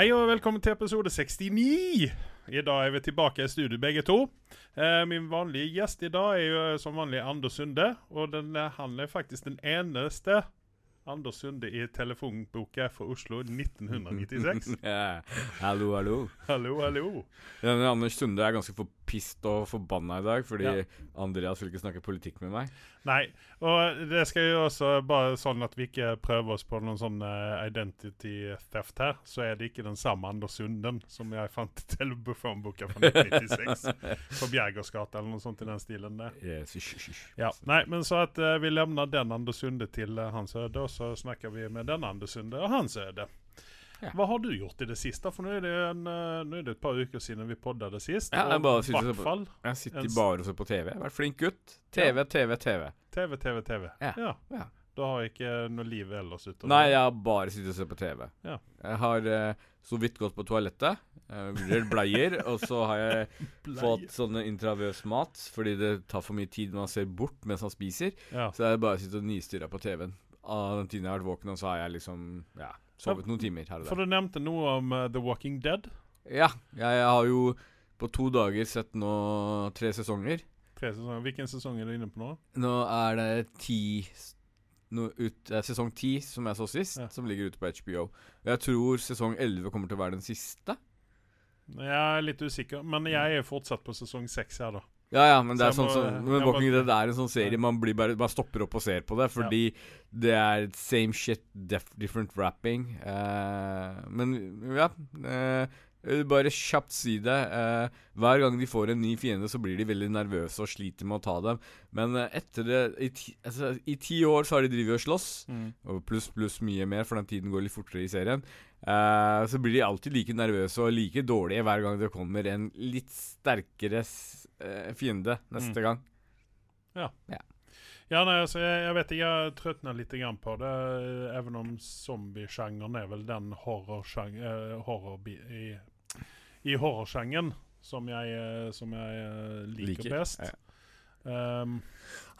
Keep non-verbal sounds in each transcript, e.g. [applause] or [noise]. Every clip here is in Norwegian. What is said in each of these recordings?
Hei og velkommen til episode 69. I dag er vi tilbake i studio begge to. Eh, min vanlige gjest i dag er jo eh, som vanlig Anders Sunde. Og den, eh, han er faktisk den eneste Anders Sunde i telefonboka for Oslo 1996. [laughs] Ja. Hallo, hallo. hallo, hallo. Denne Anders Sunde er ganske forpist og forbanna i dag fordi Ja. Andreas vil ikke snakke politikk med meg. Nei, og det skal jo også bare sånn at vi ikke prøver oss på noen sånn eh, identity theft her, så er det ikke den samme Anders Sunden som jeg fant i telefonboka fra 1996. på Bjergers gate eller noe sånt i den stilen der. Yes, ish, ish. Ja, nei, men så at uh, vi levner den Anders Sunde til uh, hans øde, og så snakker vi med den Anders Sunde og hans øde. Ja. Hva har du gjort i det siste? For nå er det, en, eh, nå er det et par uker siden vi podda det sist. Ja, jeg bare sitter, er- fall Jeg sitter En- bare og ser på TV. Jeg har vært flink gutt. TV, TV, TV. TV, TV, TV. Ja. ja. Ja. Du har ikke noe liv ellers utover Nei, jeg har bare sittet og sett på TV. Ja. Jeg har eh, så vidt gått på toalettet. Uh, Vurdert bleier. og så har jeg [laughs] fått sånne intravøs mat fordi det tar for mye tid når man ser bort mens man spiser. Ja. Så jeg har bare sittet og nistirra på TV-en. Av den tiden jeg har vært våken, og så har jeg liksom ja, sovet noen timer her og der. For du nevnte noe om uh, The Walking Dead. Ja, jeg har jo på to dager sett nå tre sesonger. Tre sesonger. Hvilken sesong er du inne på nå? Nå er det ti no, ut, eh, Sesong ti, som jeg så sist, Ja. som ligger ute på HBO. Jeg tror sesong elleve kommer til å være den siste. Jeg er litt usikker, men jeg er fortsatt på sesong seks her, da. Ja, ja, men det er sånn må- som Men Walking Dead er en sånn serie man blir bare Man stopper opp og ser på det, fordi det er same shit, different rapping. Uh, men ja uh, Bare kjapt si det. Uh, hver gang de får en ny fiende, så blir de veldig nervøse og sliter med å ta dem. Men eh, etter det i ti, altså, I ti år så har de drevet og slåss, og pluss pluss mye mer, for den tiden går litt fortere i serien. Eh, så blir de alltid like nervøse og like dårlige hver gang det kommer en litt sterkere eh, fiende neste Mm. gang. Ja, nei, altså, jeg, jeg vet ikke, jeg trøtner litt grann på det, even om zombiesjangeren er vel den horrorsjang- eh, horror i, i horrorsjangeren som jeg, eh, som jeg eh, liker, Liker, best. ja. Um,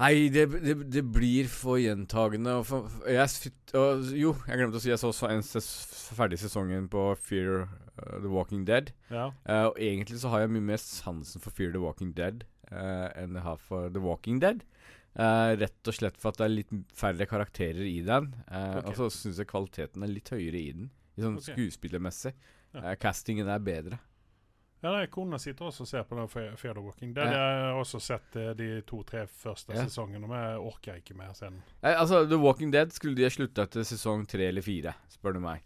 Nei, det, det, det blir for gjentagende. Og for, jeg, og, jo, jeg glemte å si jeg så så en ses, ferdig sesongen på Fear uh, The Walking Dead. ja. Uh, og egentlig så har jeg mye mer sansen for Fear the Walking Dead uh, enn jeg har for The Walking Dead. Eh, rett og slett for at det er litt færre karakterer i den. Eh, Ok. Og så syns jeg kvaliteten er litt høyere i den. I sånn okay. skuespillermessig. Ja. Castingen er bedre. Ja nei, kona sitter også og ser på den Fe- Fear the Walking Dead. Ja. Jeg har også sett eh, de to-tre første Ja. sesongene, men jeg orker ikke mer sen. Nei, altså, The Walking Dead skulle de ha slutta etter sesong tre eller fire, spør du meg.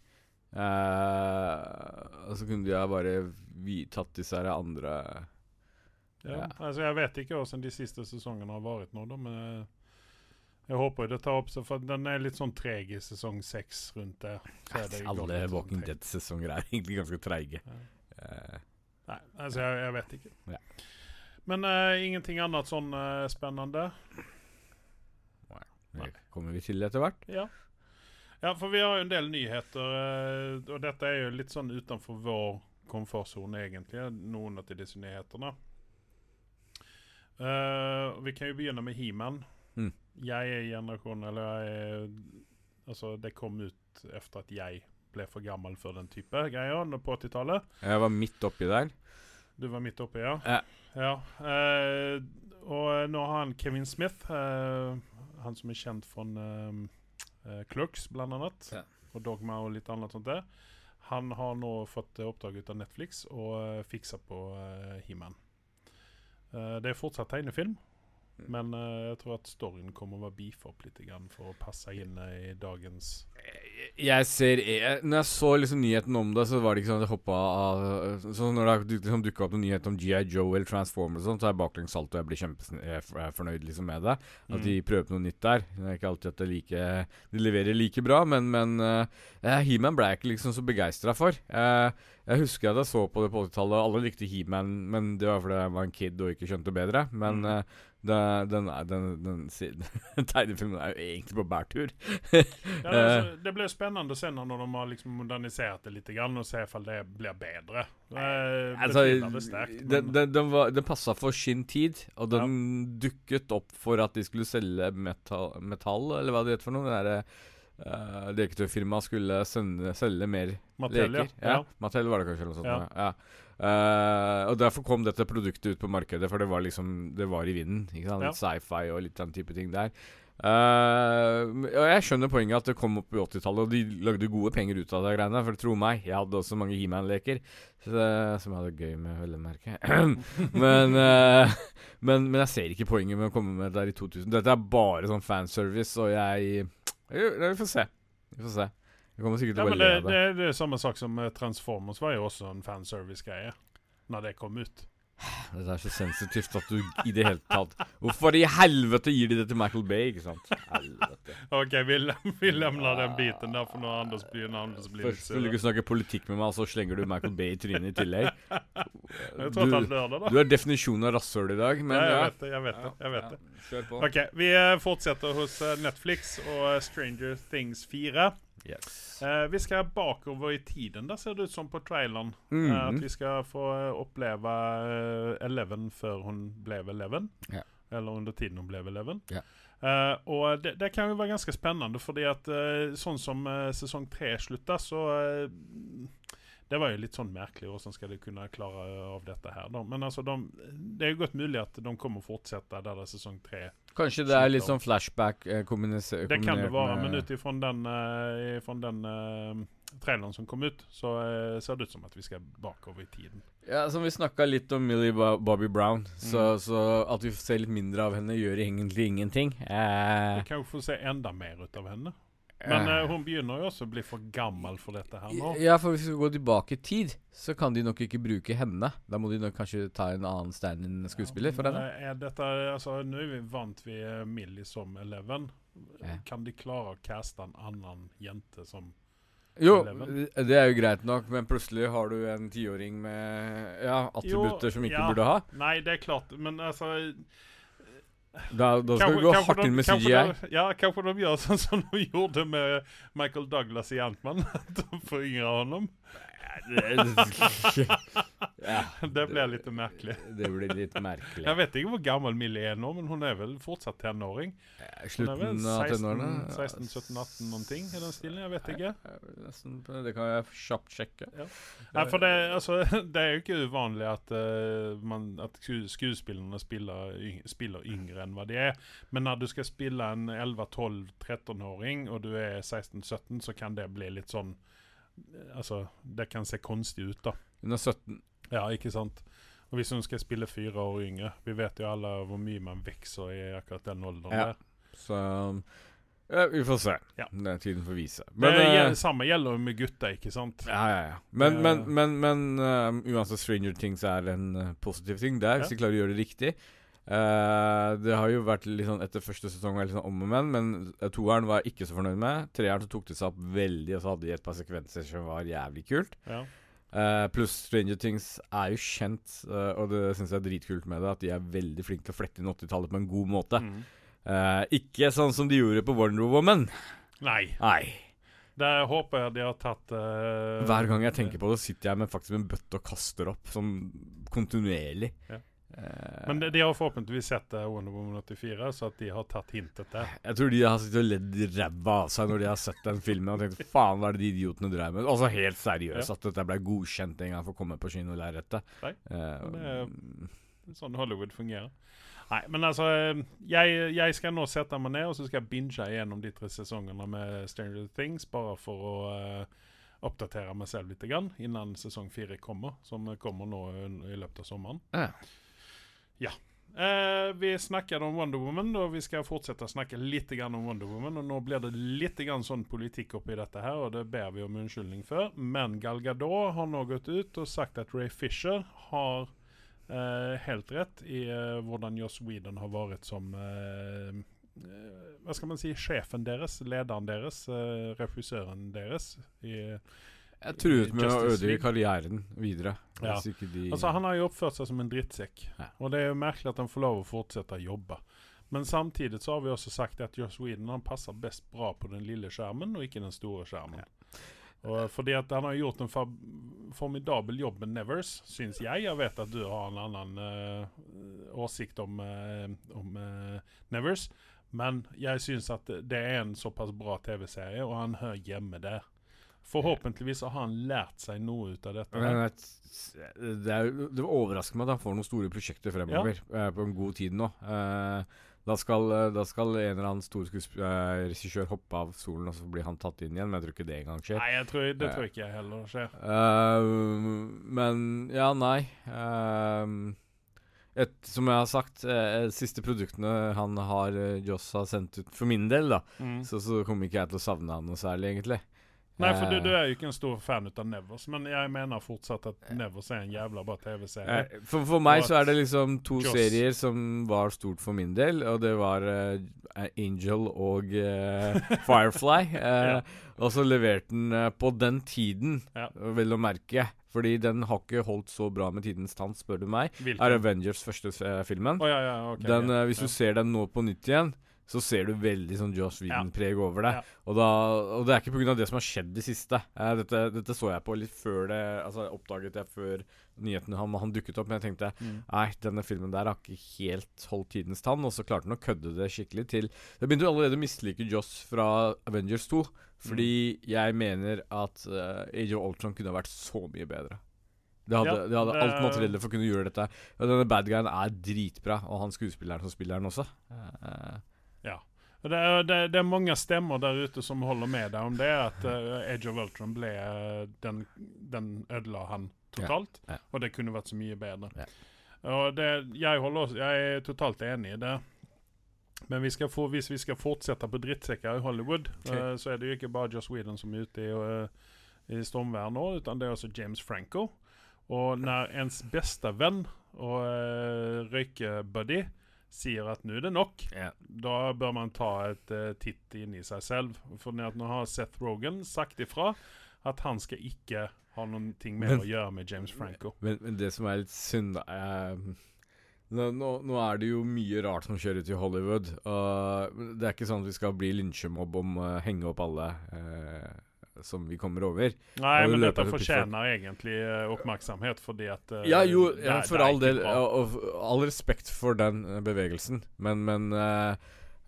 Uh, og så kunne de ha bare tatt disse her andre Ja. Ja. Altså, jeg vet ikke hvordan de siste sesongene har vært nå, da, men jeg, jeg håper det tar opp seg, for den er litt sånn treg i sesong seks rundt der. Er Alle sånn Walking. Dead-sesonger er [laughs] egentlig ganske treige. Ja. Eh, Nei, altså jeg, jeg vet ikke. Ja. Men uh, ingenting annet sånn uh, spennende? det kommer vi til etter hvert. Ja. ja, for vi har jo en del nyheter, uh, og dette er jo litt sånn utenfor vår komfortsone, egentlig, noen av disse nyhetene. Vi kan jo begynne med He-Man. Mm. Jeg er generasjonen Eller jeg er, Altså, det kom ut etter at jeg ble for gammel for den type greier på 80-tallet. Jeg var midt oppi der. Du var midt oppi, ja? Ja. ja. eh, og nå har han Kevin Smith, eh, han som er kjent fra eh, Clerks, blant annet, Ja. og Dogma og litt annet sånt der. Han har nå fått eh, oppdrag ut av Netflix og uh, fiksa på He-Man. Eh, det er fortsatt tegnefilm. Men uh, jeg tror at storyen kommer å være beef opp litt grann for å passe inn eh, i dagens Jeg ser jeg, Når jeg så liksom nyheten om det, så var det ikke sånn at jeg hoppa av Så når det liksom dukka opp noen nyhet om GI Joe eller Transformers, og sånt, så er jeg baklengs salto, og jeg blir kjempefornøyd liksom med det. At Mm. de prøver på noe nytt der. Det er ikke alltid at det like, de leverer like bra, men, men uh, He-Man ble jeg ikke liksom så begeistra for. Uh, jeg husker at jeg så på det på 80-tallet, og alle likte He-Man, men det var fordi jeg var en kid og ikke skjønte bedre. Men Mm. eh, det, den, den, den, [laughs] den tegnefilmen er jo egentlig på bærtur. Ja, Eh. det, [laughs] det blir spennende å se når de har liksom modernisert det litt grann, og se om det blir bedre. Det, Altså, den, passa for sin tid, og den dukket opp for at de skulle selge metall, metall eller hva det heter for noe. Det der, uh, leketøyfirmaet skulle sende, selge mer Mattel, leker. ja. Ja. Mattel var det kanskje, eller noe sånt. Ja. Ja. Eh, og derfor kom dette produktet ut på markedet, for det var liksom Det var i vinden. Ikke sant? Ja. Sci-fi og litt den type ting der. Uh, og jeg skjønner poenget at det kom opp i 80-tallet, og de lagde gode penger ut av det. greiene. For tro meg, jeg hadde også mange He-Man-leker som jeg hadde gøy med, vel å merke. [clears throat] men, uh, men, men jeg ser ikke poenget med å komme med der i 2000. Dette er bare sånn fanservice, og jeg Vi får se. Vi får se. Jeg kommer sikkert Ja, til å le det, det. det, det er samme sak som eh, Transformers var jo også en fanservice-greie. Når det kom ut. Det er så sensitivt at du i det hele tatt Hvorfor i helvete gir de det til Michael Bay, ikke sant? Helvete. OK, vi, vi lemner den biten der, for når Anders begynner Anders blir Først vil du ikke snakke politikk med meg, og så slenger du Michael Bay i trynet i tillegg. Jeg tror at han Du, dør det, da. du er definisjonen av rasshøl i dag, men ja, jeg ja. vet det. Jeg vet det. Jeg vet det. Kjør på. OK, vi eh, fortsetter hos eh, Netflix og Stranger Things 4. Yes. Eh, vi skal bakover i tiden. da, ser det ut som på traileren. eh, Mhm. at vi skal få eh, oppleve eh, Eleven før hun ble Eleven. Ja. Eller under tiden hun ble Eleven. Ja. Eh, og det, det kan jo være ganske spennende, fordi at eh, sånn som eh, sesong tre slutta, så eh, Det var jo litt sånn merkelig. Hvordan skal de kunne klare av dette her? Da? Men altså, de, det er jo godt mulig at de kommer å fortsette der det er sesong tre. Kanskje det er litt sånn flashback eh, kombinise- Det kan det være, men ut ifra den, uh, ifrån den uh, traileren som kom ut, så uh, ser det ut som at vi skal bakover i tiden. Ja, som vi snakka litt om Millie Bo Bobby Brown, så, Mm. så at vi får se litt mindre av henne, gjør egentlig ingenting. Eh, Vi kan jo få se enda mer ut av henne. Men eh, eh, hun begynner jo også å bli for gammel for dette her nå. Ja, for hvis vi går tilbake i tid, så kan de nok ikke bruke henne. Da må de nok kanskje ta en annen stein enn skuespiller for Men, henne. eh, Er dette, altså, nå vi vant ved eh, Millie som Eleven. Ja. Kan de klare å caste en annen jente som Jo, det er jo greit nok, men plutselig har du en tiåring med ja, attributter som ikke ja. burde ha. Nei, det er klart, men altså Da, da skal vi gå hardt inn med kanskje CGI. de, ja, kanskje de gjør sånn som de gjorde med Michael Douglas i Ant-Man. [laughs] At de foryngrer honom. [laughs] ja, [laughs] Det blir litt merkelig. det blir litt merkelig. Jeg vet ikke hvor gammel Millie er nå, men hun er vel fortsatt tenåring. Vel Slutten av 16, tenårene. 16 17, 18 noen ting i den stilen. Jeg vet ikke. Det. Kan jeg kjapt sjekke. Nei, for det, altså, [laughs] det er jo ikke uvanlig at, uh, man, at skuespillerne spiller, spiller yngre enn hva de er. Men når du skal spille en 11-12-13-åring, og du er 16-17, så kan det bli litt sånn eh, Altså, det kan se konstig ut, da. Hun er 17. Ja, ikke sant? Og hvis hun skal spille fire år yngre Vi vet jo alle hvor mye man vokser i akkurat den alderen Ja. der. Så ja, vi får se. Ja. Det er tiden for å vise. Men, Men det eh, gjelder, samme gjelder jo med gutter, ikke sant? Ja, ja, ja. Men, Eh. men, men, men uh, uansett, Stranger Things er en eh, positiv ting der, hvis Ja. de klarer å gjøre det riktig. Eh, det har jo vært litt sånn etter første sesong var litt sånn om og men, men eh, toeren var jeg ikke så fornøyd med. Treeren så tok det seg opp veldig, og så hadde de et par sekvenser som var jævlig kult. Ja. Eh, Pluss Stranger Things er jo kjent, uh, og det syns jeg er dritkult med det, at de er veldig flinke til å flette inn 80-tallet på en god måte. Mm. Uh, ikke sånn som de gjorde på Wonder Woman. Nei. Nei. Det håper jeg de har tatt Hver gang jeg tenker på det, sitter jeg med faktisk med en bøtte og kaster opp, sånn kontinuerlig. Ja. Eh, Men de, de har forhåpentligvis sett eh, Wonder Woman 84, så at de har tatt hintet der. jeg tror de har sittet og ledd ræva av seg når de har sett den filmen og tenkt faen, hva er det de idiotene dreier med? Altså helt seriøst, Ja. at dette ble godkjent en gang for å komme på kinolerretet. Nei, Eh, det er- Sånn Hollywood fungerer. Nei, men altså jeg, jeg skal nå sette meg ned og så skal jeg binge gjennom de tre sesongene med Stranger Things, bare for å uh, oppdatere meg selv litt grann, innan sesong fire kommer, som kommer nå i, i løpet av sommeren. Ja. Eh, vi snakket om Wonder Woman, og vi skal fortsette å snakke litt om Wonder Woman. Og nå blir det litt sånn politikk oppi dette her, og det ber vi om unnskyldning for. Men Gal Gadot har nå gått ut og sagt at Ray Fisher har eh, helt rett i eh, hvordan Joss Whedon har vært som eh, eh, Hva skal man si? Sjefen deres, lederen deres, uh, regissøren deres. I, Jeg truet med å Justice ødelegge karrieren videre. Ja. De Altså Han har jo oppført seg som en drittsekk. Ja. Og det er jo merkelig at han får lov å fortsette å jobbe. Men samtidig så har vi også sagt at Joss Whedon han passer best bra på den lille skjermen, og ikke den store skjermen. Og fordi at han har gjort en formidabel jobb med Nevers, syns jeg. Jeg vet at du har en annen eh, åsikt om, uh, om uh, Nevers. Men jeg syns at det- det er en såpass bra TV-serie, og han hører hjemme der. Forhåpentligvis har han lært seg noe ut av dette. Men det, er, det overrasker meg at han får noen store prosjekter fremover ja. på en god tid nå. Eh, da, skal, eh, da skal en eller annen stor eh, regissør hoppe av stolen, og så blir han tatt inn igjen. Men jeg tror ikke det engang skjer. Nei, tror, det tror ikke jeg heller skjer. Eh, men ja, nei. Eh, et, som jeg har sagt, eh, siste produktene han har eh, Joss har sendt ut For min del, da, Mm. så, så kommer ikke jeg til å savne han noe særlig, egentlig. Nei, for du, Eh, du er jo ikke en stor fan av Nevers, men jeg mener fortsatt at Nevers er en jævla bra TV-serie. Eh, For, for meg så er det liksom to Joss- serier som var stort for min del, og det var uh, Angel og uh, [laughs] Firefly. Uh, Ja. Og så leverte den eh, på den tiden, Ja. vel å merke. Fordi den har ikke holdt så bra med tidens tann, spør du meg. Hvilken? Er Avengers første eh, filmen. Oh, ja, ja, ok. den, eh, hvis du ser den nå på nytt igjen, så ser du veldig sånn Joss Whedon-preg over det. Ja. Og, da, og det er ikke pga. det som har skjedd i siste. Eh, dette, dette så jeg på litt før det Altså oppdaget jeg før nyhetene han, han dukket opp, men jeg tenkte Mm. Nei, denne filmen der har ikke helt holdt tidens tann, og så klarte han å kødde det skikkelig til. Jeg begynte jo allerede å mislike Joss fra Avengers 2, fordi Mm. jeg mener at uh, Age of Ultron kunne ha vært så mye bedre. Det hadde, Ja, det hadde alt det- materiellet for å kunne gjøre dette. Og denne bad guyen er dritbra, og han skuespilleren som spiller den også. Og Det er, det, det er mange stemmer der ute som holder med deg om det, at uh, Age of Ultron ble uh, Den, den ødela han totalt, Ja, ja. og det kunne vært så mye bedre. Ja. Og det, jeg, holder jeg er totalt enig i det. Men vi få, hvis vi skal fortsette på drittsekker i Hollywood, okay. uh, så er det jo ikke bare Joss Whedon som er ute i, uh, i stormvær nå, utan det er også James Franco. Og når ens beste venn og uh, røykebuddy sier at nå er det nok, ja. da bør man ta et uh, titt inn i seg selv. For nå har Seth Rogan sagt ifra at han skal ikke ha noen ting mer Men- å gjøre med James Franco. Men, men det som er litt synd, da eh, nå, nå, nå er det jo mye rart som skjer ute i Hollywood. Og det er ikke sånn at vi skal bli lynsjemobb om å henge opp alle eh, som vi kommer over. Nei, men dette fortjener egentlig uh, oppmerksomhet, fordi at uh, Ja, jo, ja, for all del. Og, og all respekt for den eh, bevegelsen, men, men uh,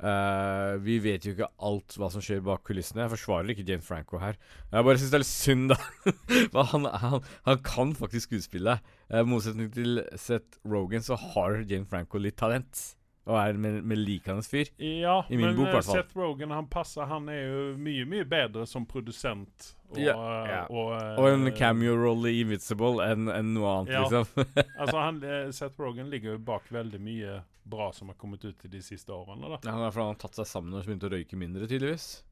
uh, vi vet jo ikke alt hva som skjer bak kulissene. Jeg forsvarer ikke Jane Franco her. Jeg bare syns det er litt synd, da. [laughs] For han, han, han kan faktisk skuespille. I I motsetning til Seth Rogan så har Jane Franco litt talent. Og er med, med likende fyr. Ja, I min men bok, eh, hvert fall. Seth Rogan han passer Han er jo mye, mye bedre som produsent. Og, Ja, eh, ja. og, eh, Og en cameo-rolle i Invincible enn en noe annet, Ja. liksom. [laughs] altså han, Seth Rogan ligger jo bak veldig mye bra som har kommet ut i de siste årene. da Ja, han er han har tatt seg sammen og begynt å røyke mindre, tydeligvis.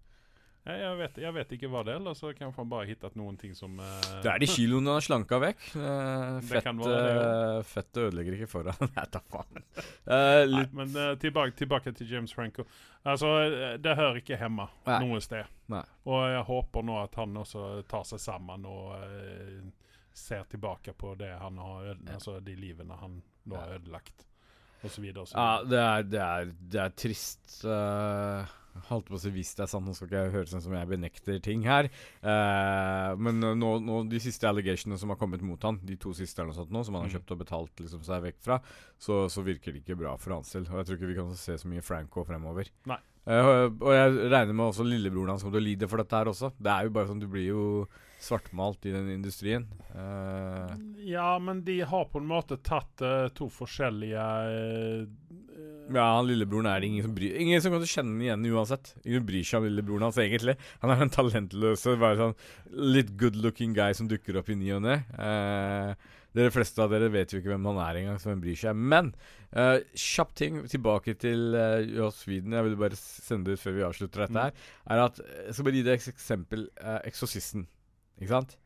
Ja, jeg, vet, jeg vet ikke hva det er, eller så kan han bare hittet noen ting som eh, Det er de kiloene han har slanka vekk. Eh, fett, være eh, fett ødelegger ikke for ham. [laughs] Nei, ta faen. Eh, Nei, men eh, tilbake, tilbake til James Franco. Altså, eh, Det hører ikke hjemme Nei. noe sted. Nei. Og jeg håper nå at han også tar seg sammen og ser tilbake på det han har ødelagt, altså de livene han nå har ødelagt, videre. Ja, det er, det er, det er trist. Uh, holdt på å si hvis det er sant, nå skal ikke jeg høres ut som jeg benekter ting her. Uh, men nå, nå, de siste allegationene som har kommet mot han, de to siste eller noe sånt nå, som han har Mm. kjøpt og betalt liksom, seg vekk fra, så, så virker det ikke bra for hans del. Og jeg tror ikke vi kan se så mye Franco fremover. Nei. Uh, og jeg regner med også lillebroren hans kommer til å lide for dette her også. Det er jo bare sånn, du blir jo svartmalt i den industrien. Uh. Ja, men de har på en måte tatt to forskjellige Ja, han lillebroren er det ingen som bryr Ingen som kan kjenne igjen uansett. Ingen bryr seg om lillebroren hans, egentlig. Han er den talentløse, bare sånn litt good looking guy som dukker opp i ny og ne. Eh, dere fleste av dere vet jo ikke hvem han er engang, så hvem bryr seg. Men uh, kjapp ting tilbake til uh, Joss Whedon. Jeg vil bare sende det ut før vi avslutter dette her. Er at Jeg skal bare gi deg et eksempel. Uh, Eksorsisten. Ikke sant?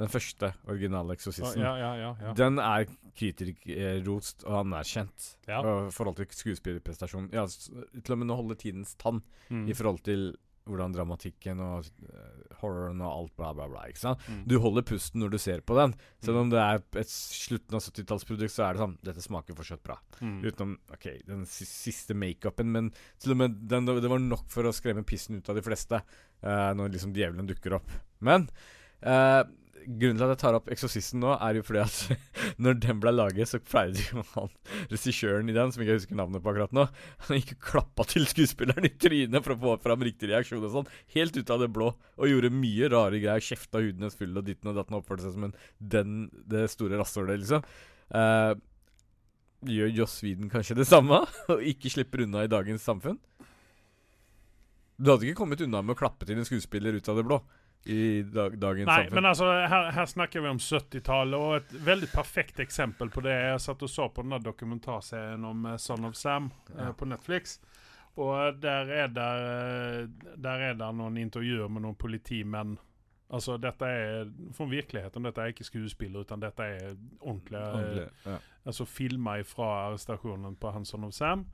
Den første originale Eksorsisten. ja, ja, ja. Den er kritikerrost og anerkjent i forhold til skuespillerprestasjonen. Ja, til og med nå holder tidens tann Mm. i forhold til hvordan dramatikken og uh, horroren og alt bla, bla, bla. ikke sant? Mm. Du holder pusten når du ser på den. Selv om det er et slutten av 70-tallsprodukt, så er det sånn Dette smaker fortsatt bra. Mm. Utenom ok, den si- siste makeupen, men til og med den, det var nok for å skremme pissen ut av de fleste uh, når liksom djevelen dukker opp. Men uh, Grunnen til at jeg tar opp Eksorsisten nå, er jo fordi at [laughs] når den ble laget, så pleide jo han regissøren i den, som ikke jeg husker navnet på akkurat nå, [laughs] han gikk og klappa til skuespilleren i trynet for å få fram riktig reaksjon og sånn, helt ut av det blå, og gjorde mye rare greier. Kjefta huden hennes full og ditten og datten, og oppførte seg som en den, det store rasshølet, liksom. Uh, gjør Joss Whedon kanskje det samme, [laughs] og ikke slipper unna i dagens samfunn? Du hadde ikke kommet unna med å klappe til en skuespiller ut av det blå i dag, dagens Nei, samfunn. men altså, her, her snakker vi om 70-tallet, og et veldig perfekt eksempel på det Jeg satt og så på den dokumentarserien om eh, Son of Sam eh, Ja. på Netflix. Og eh, der er eh, Der er der noen intervjuer med noen politimenn. Altså, dette er fra virkeligheten. Dette er ikke skuespiller, utan dette er ordentlige Ordentlig, ja. altså filma fra arrestasjonen på Hanson of Sam.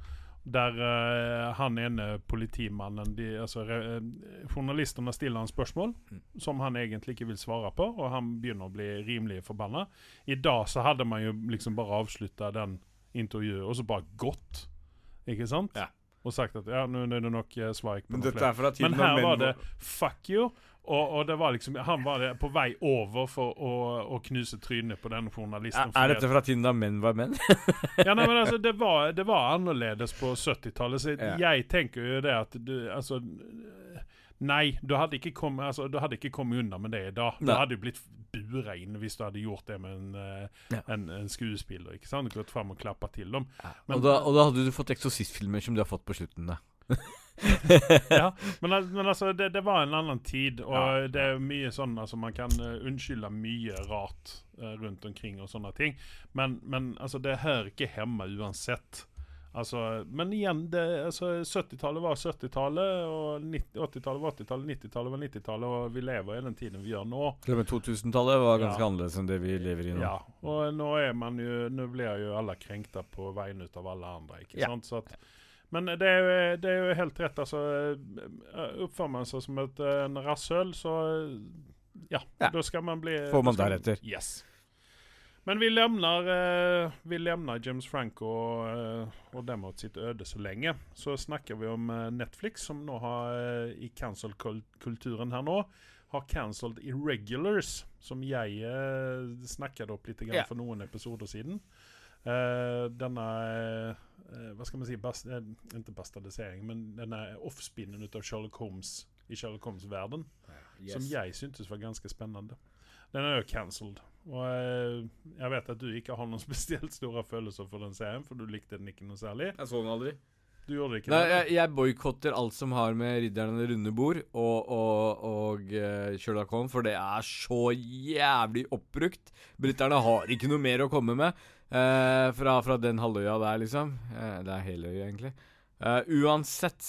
Der uh, han ene politimannen de, altså, re, eh, Journalistene stiller han spørsmål Mm. som han egentlig ikke vil svare på, og han begynner å bli rimelig forbanna. I dag så hadde man jo liksom bare avslutta den intervjuet, og så bare gått. Ikke sant? Ja. Og sagt at ja, nå er det nok eh, svar ikke på noe flere. er Men her var det fuck you. Og, og det var liksom Han var på vei over for å, å knuse trynet på denne journalisten. er dette fra tiden da menn var menn? [laughs] ja, nei, men altså, det var, det var annerledes på 70-tallet. Så Ja. jeg tenker jo det at du Altså Nei, du hadde ikke kommet, altså, du hadde ikke kommet unna med det i dag. Du hadde jo blitt bura inn hvis du hadde gjort det med en, eh, Ja. en, en skuespiller. ikke sant? Gått fram og klappa til dem. Men- og, da, og da hadde du fått eksorsistfilmer som du har fått på slutten, da. [laughs] [laughs] ja, men, men altså, det, det var en annen tid, og Ja. det er mye sånn altså, Man kan uh, unnskylde mye rart uh, rundt omkring og sånne ting, men, men altså, det hører ikke hjemme uansett. Altså, men igjen, altså, 70-tallet var 70-tallet, og 80-tallet var 80-tallet, 90-tallet var 90-tallet, og vi lever i den tiden vi gjør nå. Til og med 2000-tallet var ganske Ja. annerledes enn det vi lever i nå. Ja, og nå er man jo Nå blir jo alle krenkta på vegne ut av alle andre, ikke Ja. sant? Så at, men det er, jo, det er jo helt rett, eh, Oppfører man seg som et, eh, en rasshøl, så ja, Ja. da skal man bli Får man da Man. Yes. Men vi lämnar, eh, vi lämnar James Franco og, eh, og dem åt sitt øde så lenge. Så snakker vi om eh, Netflix, som nå har i cancel-kulturen her nå, har cancelled Irregulars, som jeg eh, snakket opp litt grann Ja. for noen episoder siden. Eh, denne eh, Hva skal man si bast, eh, Ikke bastardisering, men denne offspinnen ut av Sherlock Holmes i Sherlock Holmes-verden som jeg syntes var ganske spennende. Den er jo cancelled. Og eh, jeg vet at du ikke har noen [laughs] spesielt store følelser for den serien, for du likte den ikke noe særlig. Jeg så den aldri. Du gjorde det ikke? Nei, det? jeg, jeg boikotter alt som har med Ridderne runde bord og, og, og uh, Sherlock Holmes, for det er så jævlig oppbrukt. Briterne har ikke noe mer å komme med uh, fra, fra den halvøya der, liksom. Uh, det er hele øya, egentlig. Uansett,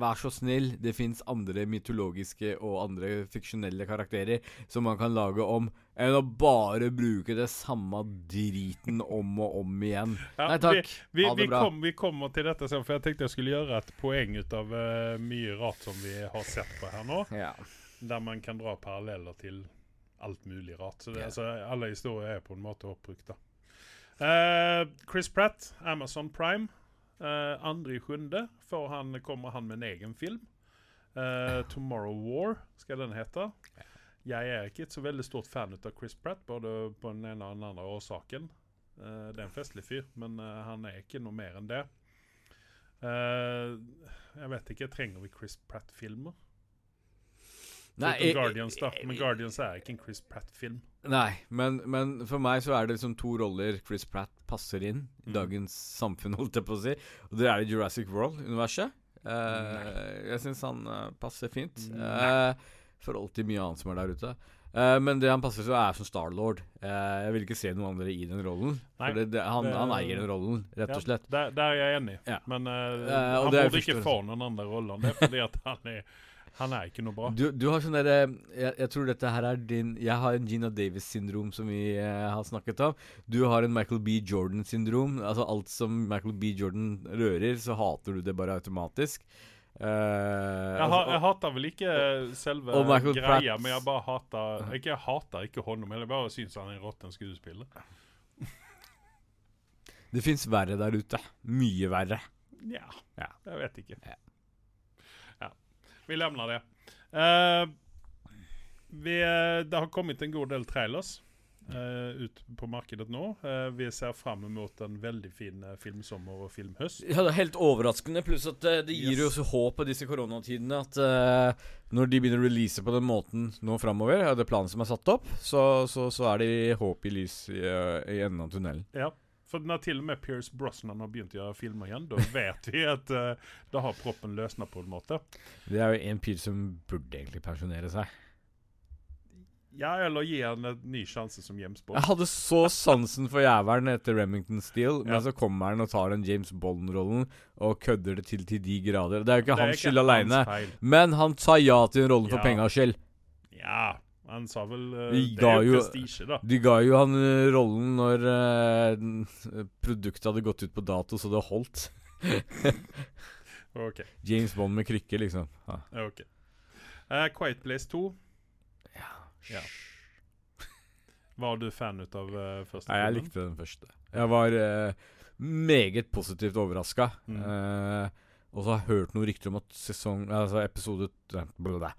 vær så snill, det fins andre mytologiske og andre fiksjonelle karakterer som man kan lage om, enn å bare bruke det samme driten om og om igjen. Ja, Nei takk. Vi, ha det vi, bra. kom, vi kommer til dette sen, for jeg tenkte jeg skulle gjøre et poeng ut av uh, mye rart som vi har sett på her nå. Ja. Der man kan dra paralleller til alt mulig rart. Så det, Ja. altså, alle historier er på en måte oppbrukt. da. Uh, Chris Pratt, Amazon Prime. Uh, andre i sjunde får han, kommer han med en egen film. Uh, 'Tomorrow War' skal den hete. Jeg er ikke et så veldig stort fan av Chris Pratt, både på den ene og den andre årsaken. Uh, det er en festlig fyr, men uh, han er ikke noe mer enn det. Uh, jeg vet ikke, trenger vi Chris Pratt-filmer? Nei, Guardians, da. Men Guardians er ikke en Chris Pratt-film. Nei, men, men for meg så er det liksom to roller Chris Pratt passer inn i Mm. dagens samfunn, [laughs] holdt jeg på å si. Og det er det Jurassic World-universet. Uh, jeg syns han uh, passer fint. Uh, forhold til mye annet som er der ute. Uh, men det han passer til, er som Starlord. Uh, jeg vil ikke se noen andre i den rollen. Nei, det, det, han, det- han eier den rollen, rett og slett. Ja, der, er jeg enig. Ja. Men uh, han det burde ikke få noen andre roller. Det er fordi at han er, han er ikke noe bra. Du, du har sånn derre jeg, jeg tror dette her er din Jeg har en Gina Davis-syndrom som vi eh, har snakket om. Du har en Michael B. Jordan-syndrom. Altså alt som Michael B. Jordan rører, så hater du det bare automatisk. Eh, Jeg, altså, ha, jeg hater vel ikke selve greia, Pratt- men jeg bare hater Ikke jeg hater ikke honom, men jeg bare syns han er en råtten skuespiller. [laughs] det fins verre der ute. Mye verre. Ja, Ja. jeg vet ikke. Ja. Ja. Vi levner det. Uh, vi, eh, det har kommet en god del trailers eh, ut på markedet nå. Uh, vi ser fram mot en veldig fin eh, filmsommer og filmhøst. Ja, det er helt overraskende. Pluss at uh, det gir Yes. jo håp i disse koronatidene at når de begynner å release på den måten nå framover, og det er planen som er satt opp, så, så, så er det håp i lys i, i enden av tunnelen. Ja. For når til og med Pierce Brosnan har begynt å gjøre filmer igjen, da vet vi at uh, da har proppen løsna på en måte. Det er jo en pyr som burde egentlig pensjonere seg. Ja, eller gi han en ny sjanse som James Bond. Jeg hadde så sansen for jævelen etter Remington Steel, men Ja. så kommer han og tar den James Bond-rollen og kødder det til til de grader. Det er jo ikke hans ikke skyld aleine, hans feil. men han sa ja til den rollen for Ja. pengas skyld. Ja, han sa vel eh, Vi Det er jo prestisje, da. De ga jo han eh, rollen når uh, produktet hadde gått ut på dato, så det holdt. [laughs] okay. James Bond med krykke, liksom. Ja. Okay. Uh, Quiet Place 2. Ja. [laughs] Var du fan ut av uh, første Nei, jeg filmen? likte den første. Jeg var uh, meget positivt overraska. Mm. Uh, og så har jeg hørt noen rykter om at sesong Altså episode blablabla.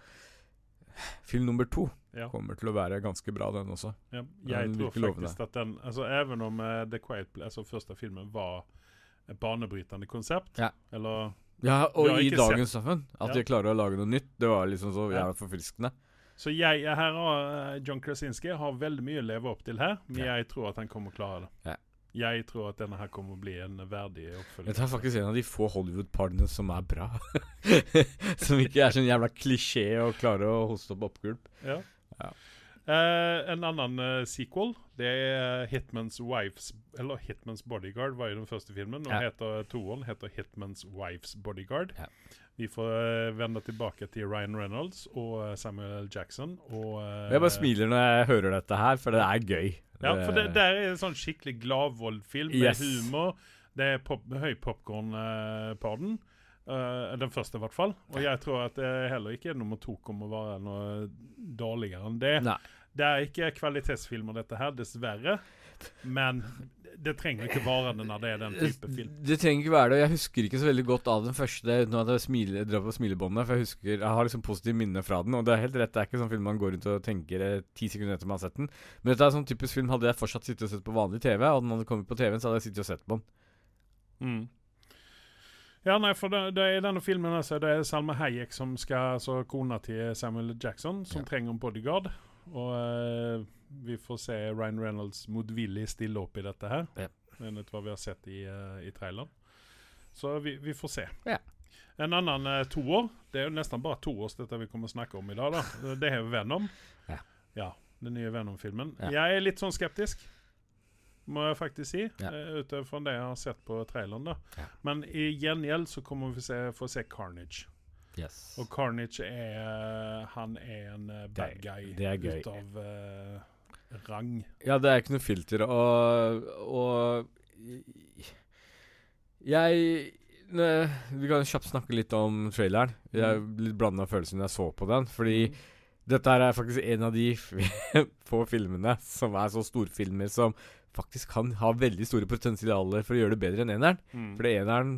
Film nummer to Ja. kommer til å være ganske bra, den også. Ja, Den jeg tror faktisk lovende. at den altså, Even om uh, The Quiet Place, altså første filmen, var et banebrytende konsept, Ja. eller Ja, og i dagens samfunn. At de klarer å lage noe nytt, det var liksom så jævla forfriskende. Så jeg, her har eh, John Krasinski har veldig mye å leve opp til her, men Ja. jeg tror at han kommer å klare det. Ja. Jeg tror at denne her kommer å bli en verdig oppfølger. Det er faktisk en av de få Hollywood-parene som er bra. [laughs] som ikke er sånn jævla klisjé og klarer å hoste opp oppgulp. Ja. Ja. Uh, en annen uh, sequel, det er Hitman's Wives Eller Hitman's Bodyguard var jo den første filmen. Nå Ja. heter toeren heter Hitman's Wives Bodyguard. Ja. Vi får eh, vende tilbake til Ryan Reynolds og eh, Samuel L. Jackson. Og, eh, Jeg bare smiler når jeg hører dette her, for det er gøy. Ja, for det, det er en sånn skikkelig gladvold-film med Yes. humor. Det er pop, høy popkorn eh, på den. Den første, i hvert fall. Og jeg tror at det heller ikke nummer to kommer å være noe dårligere enn det. Nei. Det er ikke kvalitetsfilmer, dette her, dessverre. Men det trenger ikke være det når det er den type film. Det trenger ikke være det. Jeg husker ikke så veldig godt av den første uten at jeg smiler, drar på smilebåndet. For jeg husker, jeg har liksom positive minner fra den. Og det er helt rett, det er ikke sånn film man går rundt og tenker eh, ti sekunder etter man har sett den. Men dette er sånn typisk film hadde jeg fortsatt sittet og sett på vanlig TV, og den hadde kommet på TV-en, så hadde jeg sittet og sett på den. Mm. Ja, nei, for det, det I denne filmen altså, det er Salma Hayek som skal altså, kona til Samuel Jackson, som Ja. trenger en bodyguard. Og eh, vi får se Ryan Reynolds motvillig stille opp i dette her. Ja. Enn hva vi har sett i, uh, i traileren. Så vi, vi får se. Ja. En annen uh, toer Det er jo nesten bare toårs dette vi kommer å snakke om i dag. da Det er jo Venom. Ja. ja den nye Venom-filmen. Ja. Jeg er litt sånn skeptisk, må jeg faktisk si. Ja. Uh, Utenfor det jeg har sett på traileren. da Ja. Men i gjengjeld så kommer vi se, få se Carnage. Yes. Og Carnage er Han er en bad Det- guy det ut av uh, rang. Ja, det er ikke noe filter, og, og Jeg ne, Vi kan kjapt snakke litt om traileren. Jeg er litt blanda følelser når jeg så på den. Fordi Mm. dette her er faktisk en av de [laughs] få filmene som er så storfilmer som faktisk kan ha veldig store potensialer for å gjøre det bedre enn eneren. Mm. For eneren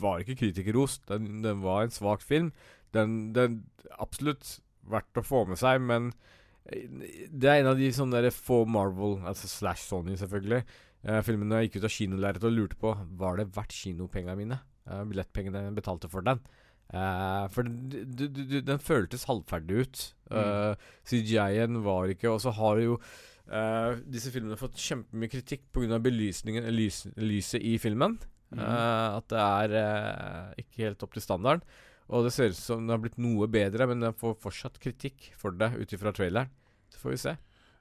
var ikke kritikerrost. Den, den var en svak film. Den, den absolutt verdt å få med seg, men det er en av de sånne der få Marvel, altså slash Sony selvfølgelig, uh, filmene jeg gikk ut av kinolerretet og lurte på Var det verdt kinopengene mine. Uh, billettpengene jeg betalte for den. Uh, for d- du, d- d- den føltes halvferdig ut. Uh, CGI-en var ikke Og så har jo disse filmene fått kjempemye kritikk pga. belysningen, lys, lyset i filmen. Mm. At det er ikke helt opp til standarden. Og det ser ut som det har blitt noe bedre, men den får fortsatt kritikk for det ut ifra traileren. Så får vi se.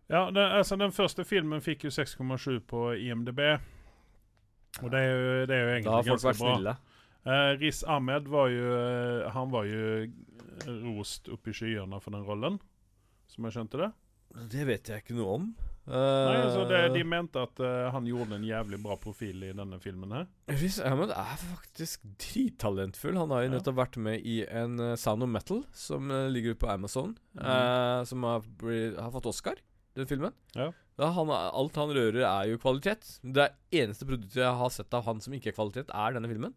Ja, det, altså Den første filmen fikk jo 6,7 på IMDb. Og det er jo, det er jo Da egentlig har folk ganske vært bra. snille. Eh, Riz Ahmed var jo eh, Han var jo rost opp i skyene for den rollen, som jeg skjønte det. Det vet jeg ikke noe om. Nei, altså det, De Eh, mente at uh, han gjorde en jævlig bra profil i denne filmen. her Riz Ahmed er faktisk drittalentfull. Han har jo Ja. nettopp vært med i en uh, Sound of Metal som ligger ute på Amazon. Mm. som har, har fått Oscar, den filmen. Ja. Han, alt han rører, er jo kvalitet. Det eneste produktet jeg har sett av han som ikke er kvalitet, er denne filmen.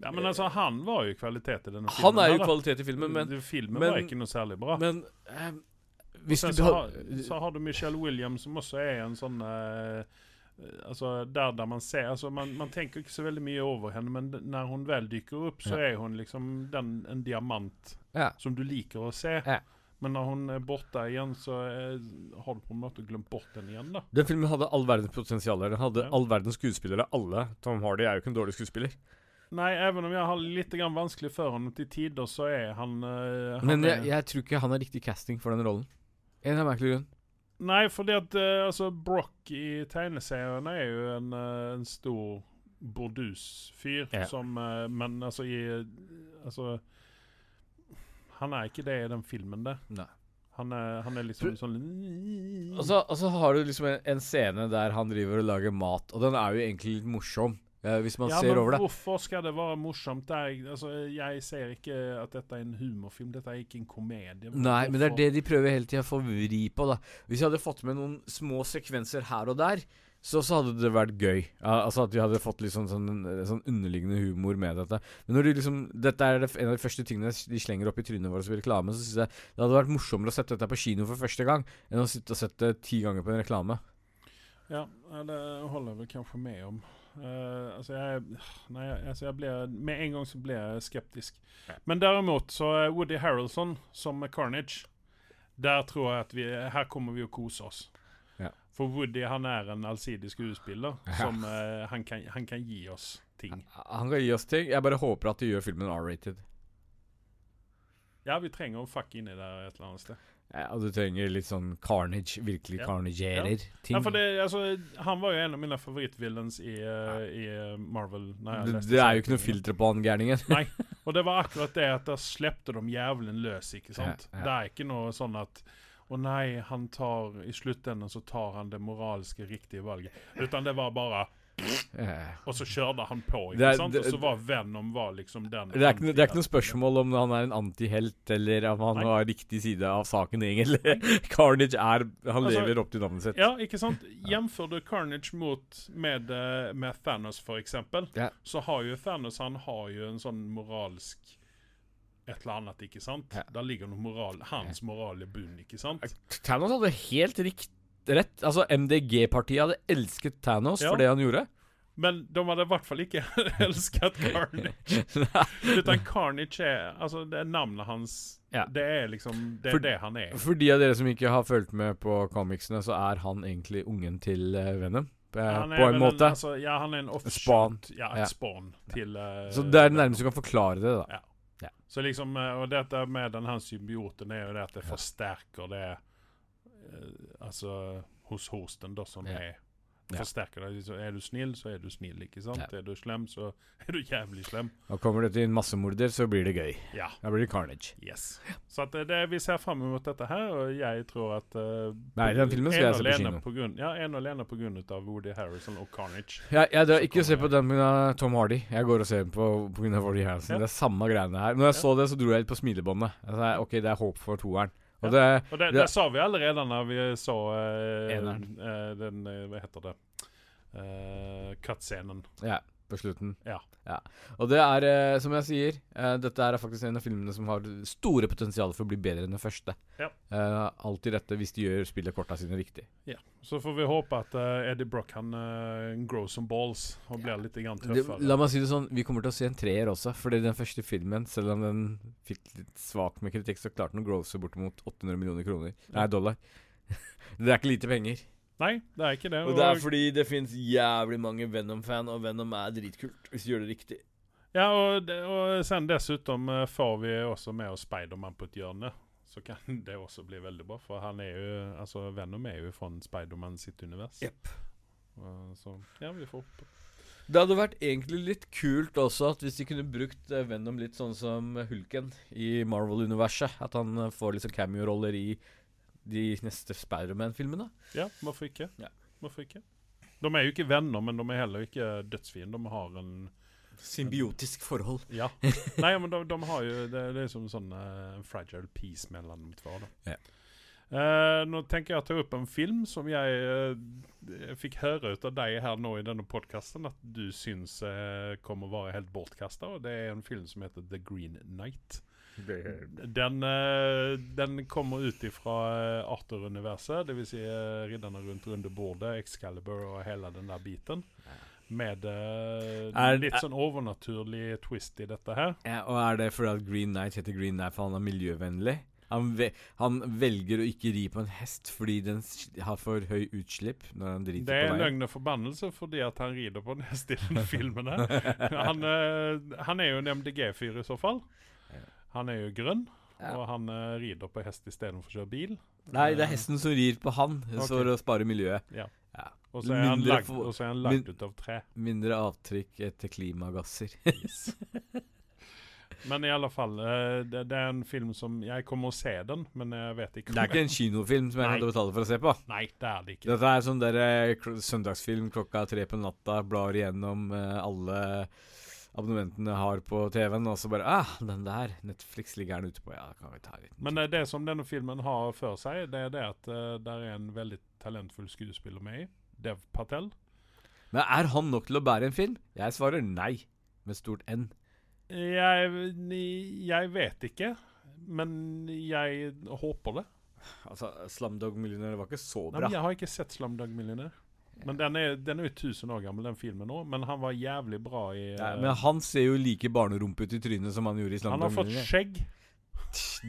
Ja, men altså, han var jo kvalitet i denne filmen. Han er jo her, kvalitet i filmen, men, Filmen men- var ikke noe særlig bra. men Og Hvis så, du så, har så har du Michelle Williams, som også er en sånn uh, Altså, der der man ser altså, man, man tenker ikke så veldig mye over henne, men når hun vel dykker opp, så Ja. er hun liksom den, en diamant Ja. som du liker å se. Ja. Men når hun er borte igjen, så er, har du på en måte glemt bort henne igjen, da. Den filmen hadde all verdens potensial. Den hadde all verdens skuespillere. Alle. Tom Hardy er jo ikke en dårlig skuespiller. Nei, even om jeg har litt grann vanskelig for ham til tider, så er han, uh, han Men jeg, jeg tror ikke han er riktig casting for den rollen. En av merkelig grunn. Nei, fordi at uh, altså, Brock i tegneseriene er jo en, uh, en stor bordus-fyr Ja. som uh, Men altså i Altså Han er ikke det i den filmen, det. Nei. Han er, han er liksom sånn Og så, og så har du liksom en, en scene der han driver og lager mat, og den er jo egentlig litt morsom. Hvis man ja, ser over det. hvorfor skal det være morsomt? Det altså, jeg ser ikke at dette er en humorfilm. Dette er ikke en komedie. Nei, men det er det de prøver hele tida å få vri på, da. Hvis jeg hadde fått med noen små sekvenser her og der, så, så hadde det vært gøy. Ja, altså At vi hadde fått litt sånn, sånn, sånn underliggende humor med dette. Men når de liksom Dette er det, en av de første tingene de slenger opp i trynet vårt som reklame, så syns jeg det hadde vært morsommere å sette dette på kino for første gang, enn å sitte og sette ti ganger på en reklame. Ja, ja, det holder jag kanskje kanske med om. Uh, altså jeg, nei, altså jeg ble, med en gang så ble jeg skeptisk. Men derimot så er Woody Harrelson som Carnage, Der tror jeg at vi, Her kommer vi å kose oss. Ja. For Woody han er en allsidig skuespiller som eh, han, kan, han kan gi oss ting. Han kan gi oss ting. Jeg bare håper at de gjør filmen R-rated. Ja, vi trenger å fuck inn i det et eller annet sted. Ja, du trenger litt sånn carnage, virkelig Ja. carnagerer ting. Ja, for det, altså, han var jo en av mine favorittvillains i, eh, i eh, Marvel. När det, det er jo ikke noe filter på han gærningen. Og det var akkurat det at da slepte de jævelen løs, ikke sant? Ja, ja. Det er ikke noe sånn at å nei, han tar I sluttenden så tar han det moralske riktige valget. Utan det var bare Eh, Og så kjørte han på, ikke er- sant? Og så var Venom var liksom den Det er, ikke, det er ikke noe spørsmål om han er en antihelt, eller om han Nei. har riktig side av saken, egentlig. [laughs] Carnage er Han Altså, lever opp til navnet sitt. Ja, ikke sant? Jevnfør du Carnage mot med, eh, med Thanos, for eksempel, Ja. så har jo Thanos Han har jo en sånn moralsk et eller annet, ikke sant? Ja. Der ligger noe moral, hans moral i bunn, ikke sant? Thanos hadde helt rett. Altså, MDG-partiet hadde elsket Thanos Ja. for det han gjorde. Men de hadde i hvert fall ikke [laughs] elsket Carnage. [laughs] Utan Carnage er Altså, det er navnet hans Ja. Det er liksom Det er For- det han er. For de av dere som ikke har fulgt med på comicsene, så er han egentlig ungen til eh, Venom. eh, er på en måte. måte. altså, ja, han er en offshoot. Spawn. Ja, Ja. et spawn til uh, så det er det nærmeste du kan forklare det, da. Så liksom, eh, Og dette med den her symbioten er jo det at det forsterker det eh, Altså hos hosten, da, som Ja. er Ja. Forsterker deg. Er du snill, så er du snill, ikke sant? Ja. Er du slem, så [laughs] er du jævlig slem. Og kommer det til en massemorder, så blir det gøy. Ja. Da blir det carnage. Yes. Så det, det, vi ser fram mot dette her, og jeg tror at uh, Nei, den filmen skal jeg se på kino. På grunn, ja, en alene av Woody Harrison og Carnage. Ja, jeg drar ikke se på den pga. Tom Hardy. Jeg går og ser den på pga. Woody Harrelson. Ja. Det er samme greiene her. Når jeg så det, så dro jeg litt på smilebåndet. Jeg sa, ok, det er håp for toeren. Og Ja. det Og det, Det- sa vi allerede når vi så eh, eh, den eh, Hva heter det? Uh, Cut-scenen. Ja, på slutten. Ja. Og det er, eh, som jeg sier, eh, dette er faktisk en av filmene som har store potensial for å bli bedre enn den første. Ja. Eh, alltid dette hvis de gjør spillet korta sine riktig. Så får vi håpe at eh, Eddie Brock kan uh, grow some balls og blir litt grann Det, tøffere. la meg si det sånn, vi kommer til å se en treer også, fordi den første filmen, selv om den fikk litt svak med kritikk, så klarte den å grosse bortimot 800 millioner kroner. Nei, dollar. [laughs] det er ikke lite penger. Nei, det er ikke det. Og det er fordi det fins jævlig mange Venom-fan, og Venom er dritkult hvis du gjør det riktig. Ja, og, og sen dessutom eh, får vi også med oss Spiderman på et hjørne. Så kan [laughs] det også bli veldig bra, for han er jo Altså, Venom er jo fra Spiderman sitt univers. Jepp. Eh, så ja, vi får håpe. Det hadde vært egentlig litt kult også at hvis de kunne brukt eh, Venom litt sånn som Hulken i Marvel-universet. At han får liksom cameo-roller i de neste Spiderman-filmene. Ja, hvorfor ikke? Ja. Hvorfor ikke? De er jo ikke venner, men de er heller ikke dødsfiender. De har en Symbiotisk forhold. Ja. [laughs] Nei, men de, de har jo Det, det er som sånn uh, fragile peace mellom de to. Ja. Uh, nå tenker jeg å ta opp en film som jeg uh, fikk høre ut av deg her nå i denne podkasten at du syns uh, kommer å være helt bortkasta. Og det er en film som heter The Green Night. Den, eh, den kommer ut ifra eh, Arthur-universet, dvs. Si, eh, ridderne rundt runde bordet, Excalibur og hele den der biten. Med Er- litt sånn overnaturlig twist i dette her. Ja, og er det fordi at Green Knight heter Green Knight for han er miljøvennlig? Han, ve han velger å ikke ri på en hest fordi den har for høy utslipp når han driter på Det er en veien. løgn og forbannelse fordi at han rider på en hest i denne [laughs] filmen. her. Han, eh, han er jo en MDG-fyr i så fall. Ja. Han er jo grønn, Ja. og han uh, rider på hest istedenfor å kjøre bil. Nei, det er hesten som rir på han okay. for å spare miljøet. Og så er han lagd, for- og så er han min- lagd ut av tre. Mindre avtrykk etter klimagasser. [laughs] Men i alle fall, eh, det, det er en film som Jeg kommer å se den, men jeg vet ikke Det er ikke en kinofilm som jeg Nei. hadde betalt for å se på. Nei, det er det ikke. Dette er sånn der eh, søndagsfilm klokka tre på natta. Blar igjennom eh, alle abonnementene har på TV-en, og så bare Ah, den der. Netflix ligger den ute på. Ja, kan vi ta litt. Men det, det som denne filmen har for seg, det er det at uh, der er en veldig talentfull skuespiller med i. Dev Patel. Men er han nok til å bære en film? Jeg svarer nei, med stort N. Jeg, jeg vet ikke, men jeg håper det. Altså, Slamdog Millionaire var ikke så Nei, bra. men jeg har ikke sett Slamdog Millionaire. Men den er, den er jo 1000 år gammel, den filmen nå. Men han var jævlig bra i Ja, eh, men han ser jo like barnerumpe ut i trynet som han gjorde i Han har fått skjegg.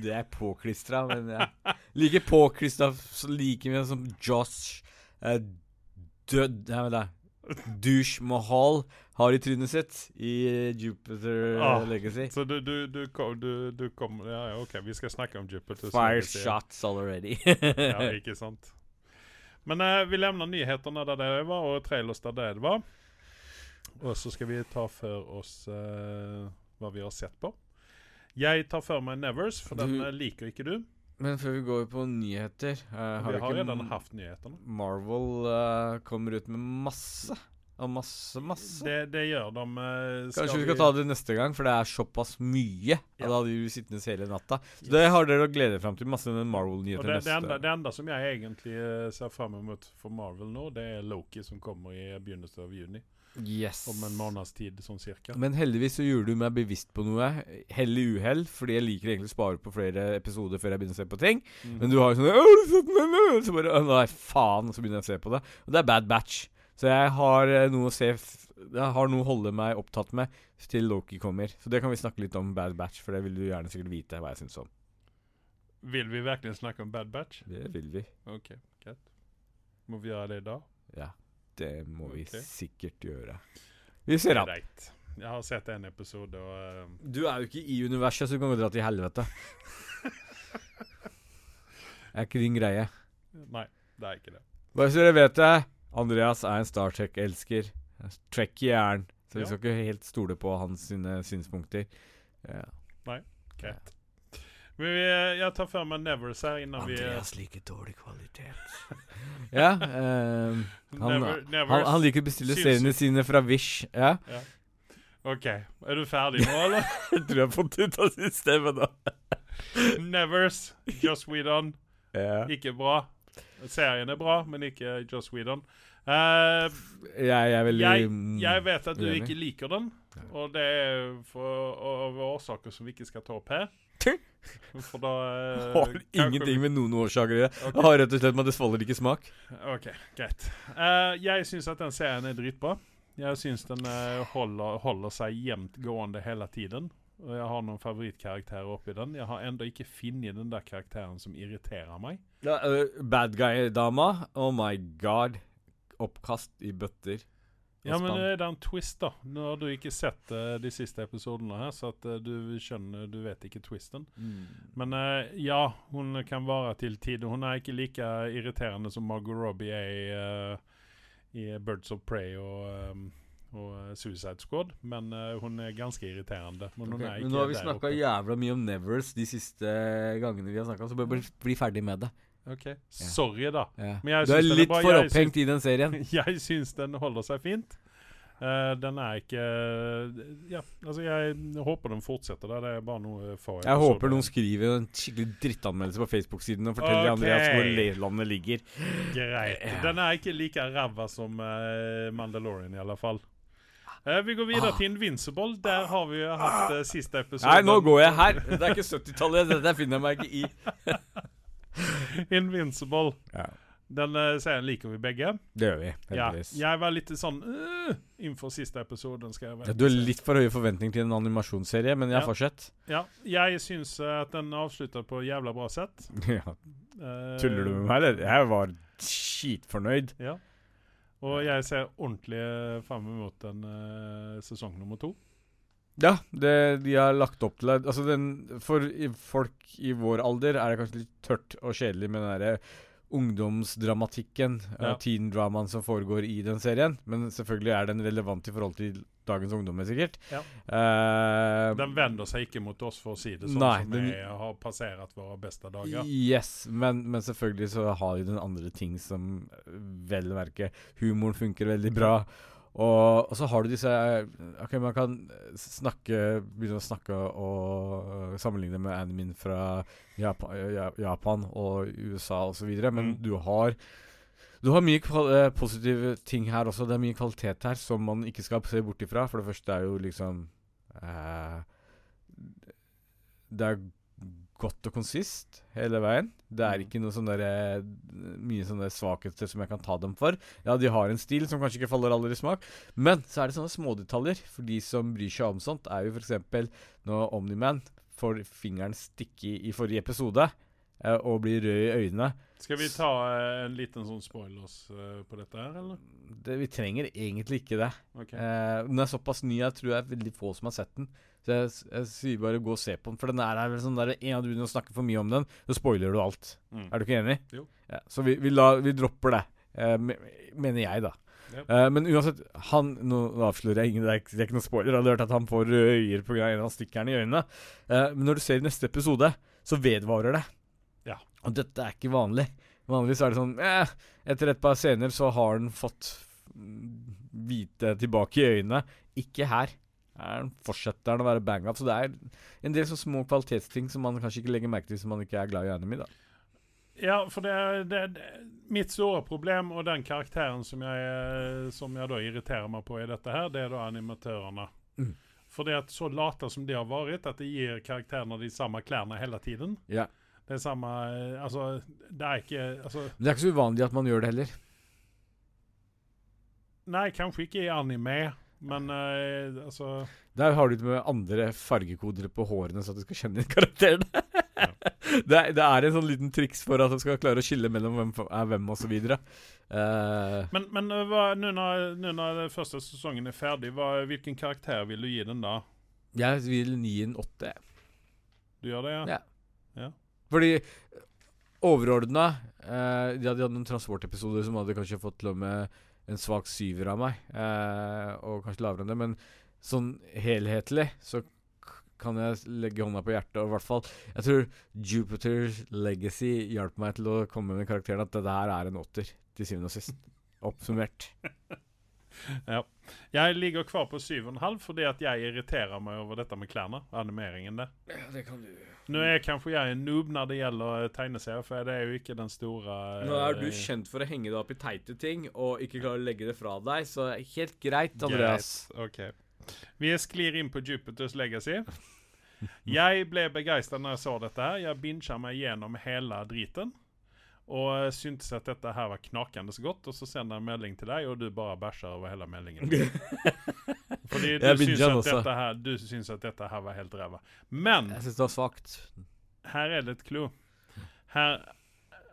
Det er påklistra, men ja. Like påklistra like mye som Josh eh, Død... Nei, vent da. Douche Mahal har i trynet sitt i Jupiter Ah, Legacy. Så du, du, du, kom, du, du kom Ja, ja, OK, vi skal snakke om Jupiter. Fire shots already. Ja, ikke [laughs] sant. Men eh, vi lämnar nyheterna där det var og trailers der det var. Og så skal vi ta for oss eh, hva vi har sett på. Jeg tar for meg Nevers, for den Du- eh, liker ikke du. Men før vi går på nyheter eh, har vi har ikke redan hatt nyhetene. Marvel eh, kommer ut med masse. Og masse, masse. Det, det gjør de. Skal Kanskje vi skal ta det neste gang, for det er såpass mye. Ja. Og da hadde vi sittende hele natta. Så det har dere å glede dere fram til. Masse Marvel-nyheter det, det, enda, det enda som jeg egentlig eh, ser fram mot for Marvel nå, det er Loki som kommer i begynnelsen av juni. Yes. Om en måneds tid, sånn cirka. Men heldigvis så gjorde du meg bevisst på noe. Hell i uhell, fordi jeg liker egentlig å spare på flere episoder før jeg begynner å se på ting. Mhm. Men du har jo sånn «Å, du sett? Så bare Nei, faen. Så begynner jeg å se på det. Og det er Bad Batch. Så jeg har eh, noe å se Jeg har noe å holde meg opptatt med til Loki kommer. Så det kan vi snakke litt om Bad Batch, for det vil du gjerne sikkert vite hva jeg syns om. Vil vi virkelig snakke om Bad Batch? Det vil vi. Ok, greit. Må vi gjøre det i dag? Ja. Det må vi sikkert gjøre. Vi ser an. Jeg har sett en episode, og eh, Du er jo ikke i universet, så du kan jo dra til helvete. [laughs] er ikke din greie. Nei, det er ikke det. Bare så dere vet det, Andreas er en Star Trek-elsker. Trekk er han, så vi Ja. skal ikke helt stole på hans sine synspunkter. Ja. Greit. Men vi, jeg tar for meg Nevers her innan vi liker dårlig kvalitet. [laughs] ja, Um, han, Never, han, han liker å bestille seriene sine fra Wish. Ja. OK. Er du ferdig nå, eller? [laughs] Jeg tror jeg har fått ut av systemet nå. Nevers, Just We Done. Ja. Ikke bra. Serien er bra, men ikke Joss Whedon. Uh, Jeg, er veldig jeg, jeg vet at du uenig. ikke liker den, og det er av årsaker som vi ikke skal ta opp her. For da uh, har ingenting med noen årsaker å gjøre. Okay. Har rett og slett med at det faller ikke smak. OK, greit. Uh, jeg syns at den serien er dritbra. Jeg syns den holder, holder seg jevnt gående hele tiden. Og jeg har noen favorittkarakterer oppi den. Jeg har ennå ikke funnet den der karakteren som irriterer meg. Ja, uh, bad guy-dama, oh my god. Oppkast i bøtter. Ja, men det er en twist, da. Nå har du ikke sett uh, de siste episodene her, så at uh, du skjønner Du vet ikke twisten. Mm. Men uh, ja, hun kan være til tider. Hun er ikke like irriterende som Margot Robbie er i, i Birds of Prey og, um, og eh, Suicide Squad, men uh, hun er ganske irriterende. Men ikke Men nå har vi snakka jævla mye om Nevers de siste gangene vi har snakka, så bare bli, bli ferdig med det. Ok, Sorry, da. Ja. Men jeg Du er litt er for opphengt i den serien. [laughs] Jeg syns den holder seg fint. Uh, den er ikke Ja, altså, jeg håper den fortsetter der. Det er bare noe for Jeg håper noen skriver en skikkelig drittanmeldelse på Facebook-siden og forteller okay. Andreas hvor landet ligger. Greit. Den er ikke like ræva som uh, Mandalorian, i alle fall. Eh, vi går videre Ah. til Invincible. Der har vi jo hatt uh, siste episode. Nei, nå går jeg her! Det er ikke 70-tallet. Dette finner jeg meg ikke i. [laughs] Invincible. Ja, Den uh, serien liker vi begge. Det gjør vi, Ja, heldigvis. jeg var litt sånn uh, innenfor siste episoden. skal jeg Ja, du har litt for høye forventninger til en animasjonsserie, men jeg Ja. fortsett. Ja, jeg syns uh, at den avslutta på jævla bra sett. [laughs] Ja. Tuller du med meg, eller? Jeg var skitfornøyd. Ja. Og jeg ser ordentlig eh, fram mot en uh, sesong nummer to. Ja, det de har lagt opp til Altså, den For folk i vår alder er det kanskje litt tørt og kjedelig med den derre ungdomsdramatikken, Ja. ja. teen-dramaen som foregår i den serien. Men selvfølgelig er den relevant i forhold til dagens ungdommer, sikkert. Ja. Uh, Den vender seg ikke mot oss, for å si det sånn, Nei, som vi har passert våre beste dager. Yes, men, men selvfølgelig så har vi den andre ting som eh, vel å merke Humoren funker veldig bra. Og, og så har du disse eh, Ok, man kan snakke begynne å snakke og sammenligne med animen fra Japan, ja, Japan og USA osv., men Mm. du har du har mye eh, positive ting her også. Det er mye kvalitet her som man ikke skal se bort ifra. For det første er jo liksom eh, Det er godt og konsist hele veien. Det er Mm. ikke noe sånn der, mye sånne svakheter som jeg kan ta dem for. Ja, de har en stil som kanskje ikke faller aller i smak, men så er det sånne smådetaljer. For de som bryr seg om sånt, er jo f.eks. når Omniman får fingeren stikke i i forrige episode eh, og blir rød i øynene. Skal vi ta eh, en liten sånn spoilers eh, på dette her, eller? Det, vi trenger egentlig ikke det. Okay. Eh, den er såpass ny, jeg tror det er veldig få som har sett den. Så jeg, jeg sier bare gå og se på den. For den er, vel sånn der, en av du begynner å snakke for mye om den, så spoiler du alt. Mm. Er du ikke enig? Jo. Ja, så vi, vi, la, vi dropper det, eh, mener jeg, da. Yep. Uh, men uansett, han Nå avslører jeg ingen, det er, ikke- det er ikke noen spoiler. Jeg hadde hørt at han får røde øyer pga. en av stikkerne i øynene. Uh, men når du ser i neste episode, så vedvarer det. Og dette er ikke vanlig. Vanligvis er det sånn eh, Etter et par scener så har han fått hvite tilbake i øynene. Ikke her. Her fortsetter han å være bang-up. Så det er en del sånne små kvalitetsting som man kanskje ikke legger merke til hvis man ikke er glad i anime. da Ja, for det er, mitt store problem, og den karakteren som jeg, eh, som jeg da irriterer meg på i dette her, det er da animatørene. Mm. For det at så late som de har vært, at de gir karakterene de samme klærne hele tiden. Ja. Det er samme eh, Altså, det er ikke Altså, det er ikke så uvanlig at man gjør det heller. nei, kanskje ikke i anime, men uh, altså Der har du det med andre fargekoder på hårene, så at du skal kjenne karakterene. [laughs] det, er, det er en sånn liten triks for at du skal klare å skille mellom hvem er hvem, osv. Uh, Men, men eh, hva, nå når, nå når første sesongen er ferdig, hva, hvilken karakter vil du gi den da? jeg vil gi en åtte. Du gjør det, ja? Ja. Fordi overordna eh, De hadde hatt noen transportepisoder som hadde kanskje fått til og med en svak syver av meg, eh, og kanskje lavere enn det, men sånn helhetlig så k- kan jeg legge hånda på hjertet, og i hvert fall Jeg tror Jupiter's Legacy hjalp meg til å komme med karakteren at det der er en åtter, til syvende og sist. Oppsummert. [laughs] Jeg ligger kvar på 7,5 fordi at jeg irriterer meg over dette med klærne. Animeringen der. Ja, det kan du Nå er kanskje jeg en noob når det gjelder eh, tegneserier, for det er jo ikke den store eh, Nå er du kjent for å henge deg opp i teite ting og ikke klare å legge det fra deg, så helt greit, Andreas. Greit, ok. Vi sklir inn på Jupiters Legacy. Jeg ble begeistra når jeg så dette. her Jeg bincha meg gjennom hele driten. Og syntes at dette her var knakende så godt, og så sender jeg en melding til deg, og du bare bæsjer over hele meldingen. [laughs] Fordi du syns, at dette her, du syns at dette her var helt ræva. Men Jeg syns det var svakt. her er det et clou. Her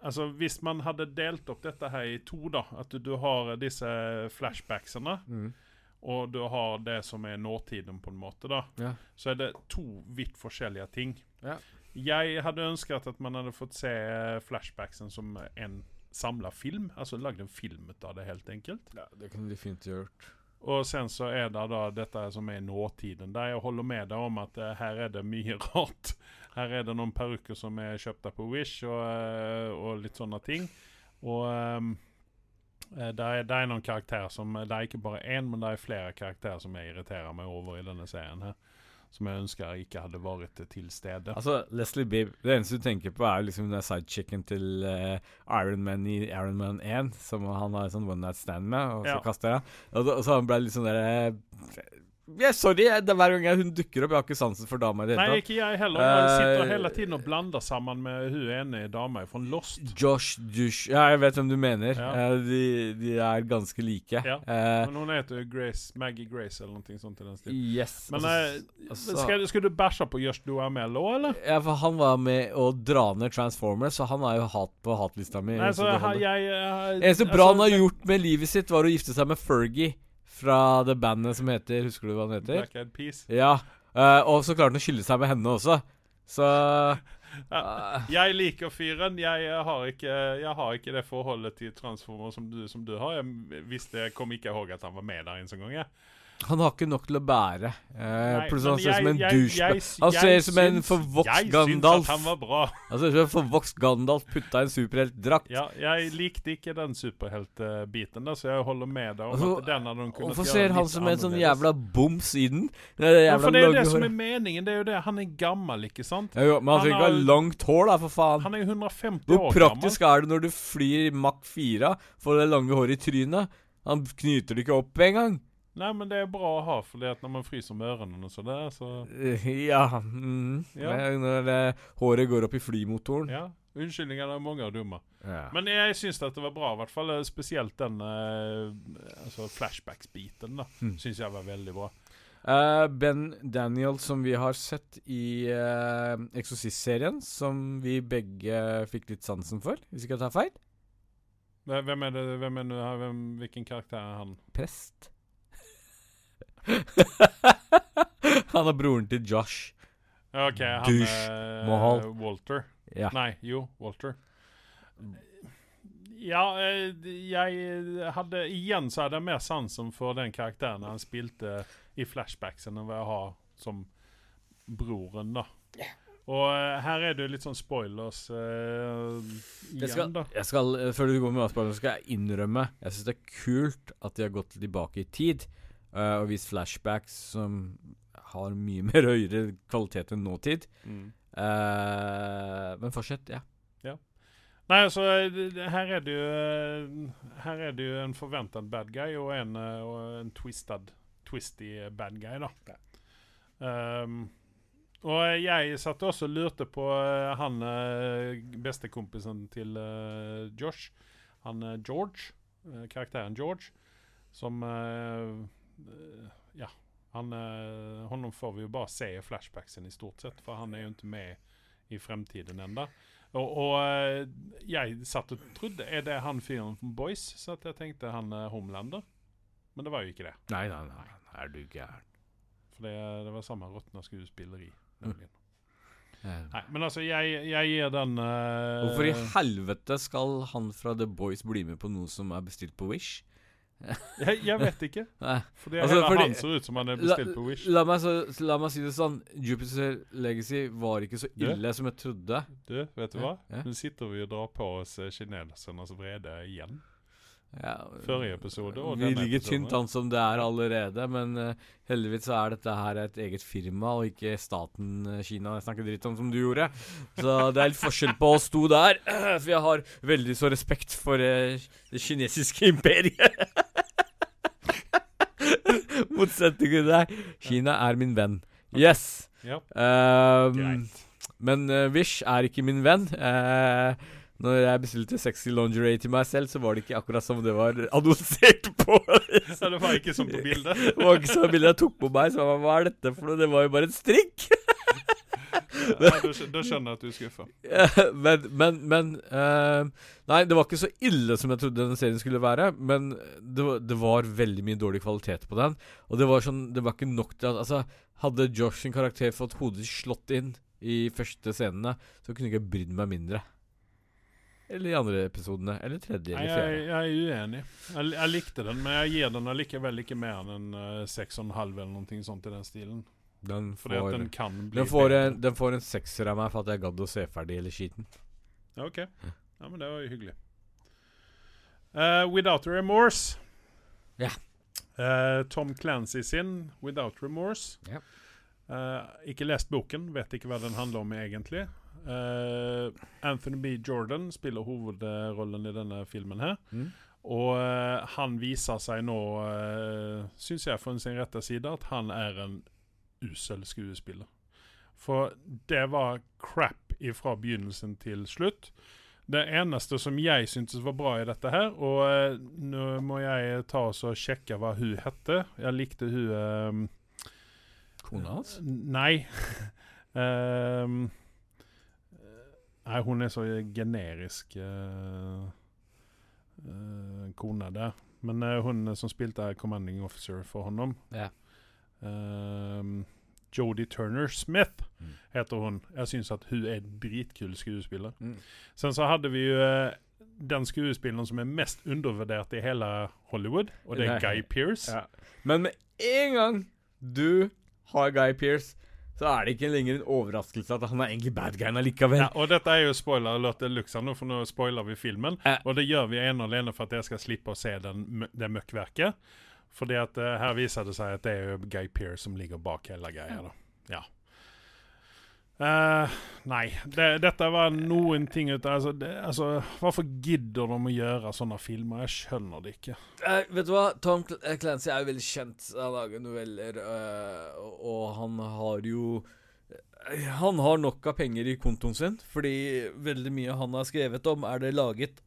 Altså, hvis man hadde delt opp dette her i to, da, at du, du har disse flashbacksene, Mm. og du har det som er nåtiden, på en måte, da, Ja. så er det to vidt forskjellige ting. Ja. Jeg hadde ønsket at man hadde fått se eh, flashbacksen som en samla film. Altså lagd en film ut av det, helt enkelt. Ja, det kunne de fint gjort. Og sen så er det da dette som er nåtiden. Der jeg holder med deg om at eh, her er det mye [laughs] rart. Her er det noen perukker som er kjøpt på Wish, og, eh, og litt sånne ting. Og Eh, det, er, det er noen karakterer som Det er ikke bare én, men det er flere karakterer som jeg irriterer meg over i denne serien. her Som jeg ønsker ikke hadde vært til stede. Altså, Leslie Bibb Det eneste du tenker på, er liksom den sidechicken til uh, Iron Man i Iron Man 1, som han har en sånn one night stand med, og så Ja. kaster han. Og, og så ble det litt sånn derre yeah, Sorry, jeg- det er hver gang hun dukker opp, jeg har ikke sansen for dama i det Nei, hele tatt. ikke jeg heller. Jeg sitter Eh, hele tiden og blander sammen med hun ene dama fra Lost. Josh Dush Ja, jeg vet hvem du mener. Ja. Eh, de, de er ganske like. Ja. Uh, Men hun heter Grace, Maggie Grace eller noe sånt. i den stil. yes. Men altså, altså- skal, skal du bæsje på Josh Duhamel òg, eller? ja, for han var med å dra ned Transformers, så han er jo hat på hatlista mi. Eneste bra altså, han har gjort med livet sitt, var å gifte seg med Fergie fra det bandet som heter Husker du hva den heter? Black Eyed Peas. Ja. Uh, og så klarte han å skille seg med henne også. Så [laughs] eh, Jeg liker fyren. Jeg eh, har ikke, jeg har ikke det forholdet til Transformer som du, som du har. Jeg visste, jeg kom ikke ihåg at han var med der en sånn gang. jeg. Han har ikke nok til å bære. Eh, Plutselig han ser ut som en douchebag. Han ser ut som en forvokst Gandalf. Jeg syns at han var bra. Han ser ut som en forvokst Gandalf putta i en superheltdrakt. Ja, jeg likte ikke den superheltbiten, da, så jeg holder med deg om Hvorfor- at den hadde de kunnet Hvorfor ser han som en sånn jævla boms i den? Det er det Ja, for det er det som er meningen. Det er jo det. Han er gammel, ikke sant? Ja, jo, men han skal ikke ha langt hår, da, for faen. Han er jo 150 Hvor år praktisk er det når du flyr i Mach 4, får det lange håret i trynet? Han knyter det ikke opp engang. Nei, men det er bra å ha, for at når man fryser med ørene og så der, så [laughs] Ja. Mm, Ja. Når det, håret går opp i flymotoren. Ja. Unnskyldningene er mange og dumme. Ja. Men jeg syns det var bra, i hvert fall. eh, Spesielt den eh, altså flashbacks-biten. da mm. Syns jeg var veldig bra. Uh, ben Daniel, som vi har sett i uh, Exorcist-serien, som vi begge fikk litt sansen for, hvis ikke jeg tar feil. Hvem er det, hvem er det, hvem, hvilken karakter er han? Prest. [laughs] Han er broren til Josh. OK, han Dush, er Mahal. Walter. Ja. Nei, jo, Walter. Ja, eh, jeg hadde Igjen så hadde jeg mer sansen for den karakteren han spilte i flashbacks, enn hva jeg har som broren, da. Og eh, her er det jo litt sånn spoilers eh, Jeg skal, igjen, da. jeg skal, eh, før du går med avspilling, skal jeg innrømme Jeg syns det er kult at de har gått tilbake i tid eh, og vist flashbacks som har mye [laughs] mer høyere kvalitet enn nåtid. Mm. Uh, men fortsett, ja. Nei, altså, her er det jo eh, Her er det jo en forventet bad guy og en, og en twisted, twisty bad guy, da. Um, og jeg satt også og lurte på han bestekompisen til Josh. Han George. karakteren George. Som Ja. Han, eh, honom får vi jo bare se i flashbacksen i stort sett, for han er jo ikke med i fremtiden enda. Og, og eh, jeg satt og trodde Er det han fyren fra Boys? Så at jeg tenkte han er Homelander. Men det var jo ikke det. Nei, nei, nei. Er du gæren? For det, det var samme råtne skuespilleri. Mm. nemlig. Nei, men altså, jeg, jeg gir den uh, Hvorfor i helvete skal han fra The Boys bli med på noe som er bestilt på Wish? [laughs] jeg, jeg vet ikke. [laughs] Fordi Fordi Altså, fordi- han ser ut som han er La, bestilt på Wish. la, meg så, la meg si det sånn. Jupiter Legacy var ikke så Du? ille som jeg trodde. Du, vet du hva? ja. Nå sitter vi og drar på oss eh, kinesernes vrede igjen. Ja, Forrige episode og Vi ligger tynt an som det er allerede, men uh, heldigvis så er dette her et eget firma, og ikke staten uh, Kina jeg snakker dritt om som du gjorde. Så det er litt forskjell på oss to der. [clears throat] For jeg har veldig så respekt for uh, det kinesiske imperiet. [laughs] Motsetningen deg. Kina er min venn. Yes. Ja, Um, men uh, Wish er ikke min venn. Uh, når jeg bestilte sexy lingerie til meg selv, så var det ikke akkurat som det var annonsert på. [laughs] Så det var ikke som på bildet. det var ikke sånn bildet jeg tok på meg. Så var hva er dette for noe? Det var jo bare en strikk. [laughs] [laughs] Ja, da, da skjønner jeg at du er skuffa. men, men, men uh, Nei, det var ikke så ille som jeg trodde den serien skulle være. Men det var, det var veldig mye dårlig kvalitet på den. Og det var sånn Det var ikke nok til at Altså, hadde Josh sin karakter fått hodet slått inn i første scenene, så kunne jeg ikke brydd meg mindre. Eller i andre episodene. Eller tredje eller jeg, fjerde. jeg er uenig. Jeg, jeg likte den, men jeg gir den allikevel ikke mer enn en uh, seks og en halv eller noe sånt i den stilen. Den Fordi at får, den kan bli den, får en, den får en sekser av meg for at jeg gadd å se ferdig hele skiten. Ja, OK. Ja, men det var jo hyggelig. Uh, Without Remorse. Ja. Uh, Tom Clancy sin Without Remorse. Ja. Uh, ikke lest boken, vet ikke hva den handler om egentlig. Uh, Anthony B. Jordan spiller hovedrollen i denne filmen her. Mm. Og uh, han viser seg nå, uh, syns jeg, fra sin rette side, at han er en usel skuespiller. For det var crap fra begynnelsen til slutt. Det eneste som jeg syntes var bra i dette her Og eh, nå må jeg ta oss og sjekke hva hun hette. Jeg likte hun eh, Kona hans? Nei. [laughs] Ehm, nei, hun er så generisk uh, kone der. Men eh, hun som spilte commanding officer for honom Ja. Um, Jodie Turner Smith Mm. heter hun. Jeg syns hun er en dritkul skuespiller. Mm. Sen så hadde vi jo eh, den skuespilleren som er mest undervurdert i hele Hollywood, og det Nei. Guy Pearce. Ja. Men med en gang du har Guy Pearce, så er det ikke lenger en overraskelse at han er egentlig bad guyen allikevel. Ja, og dette er jo spoiler alert de luxe nå, for nå spoiler vi filmen. Ja. Og det gjør vi ene og alene for at jeg skal slippe å se den, det møkkverket. Fordi at eh, her viser det seg at det er jo Guy Pearce som ligger bak hele greia. da. Ja. Uh, nei, det, dette var noen ting ut altså, det, altså, Hvorfor gidder de å gjøre sånne filmer? Jeg skjønner det ikke. Uh, vet du hva? Tom Clancy er jo veldig kjent. Han lager noveller, uh, og, han har jo Han har nok av penger i kontoen sin, fordi veldig mye han har skrevet om, er det laget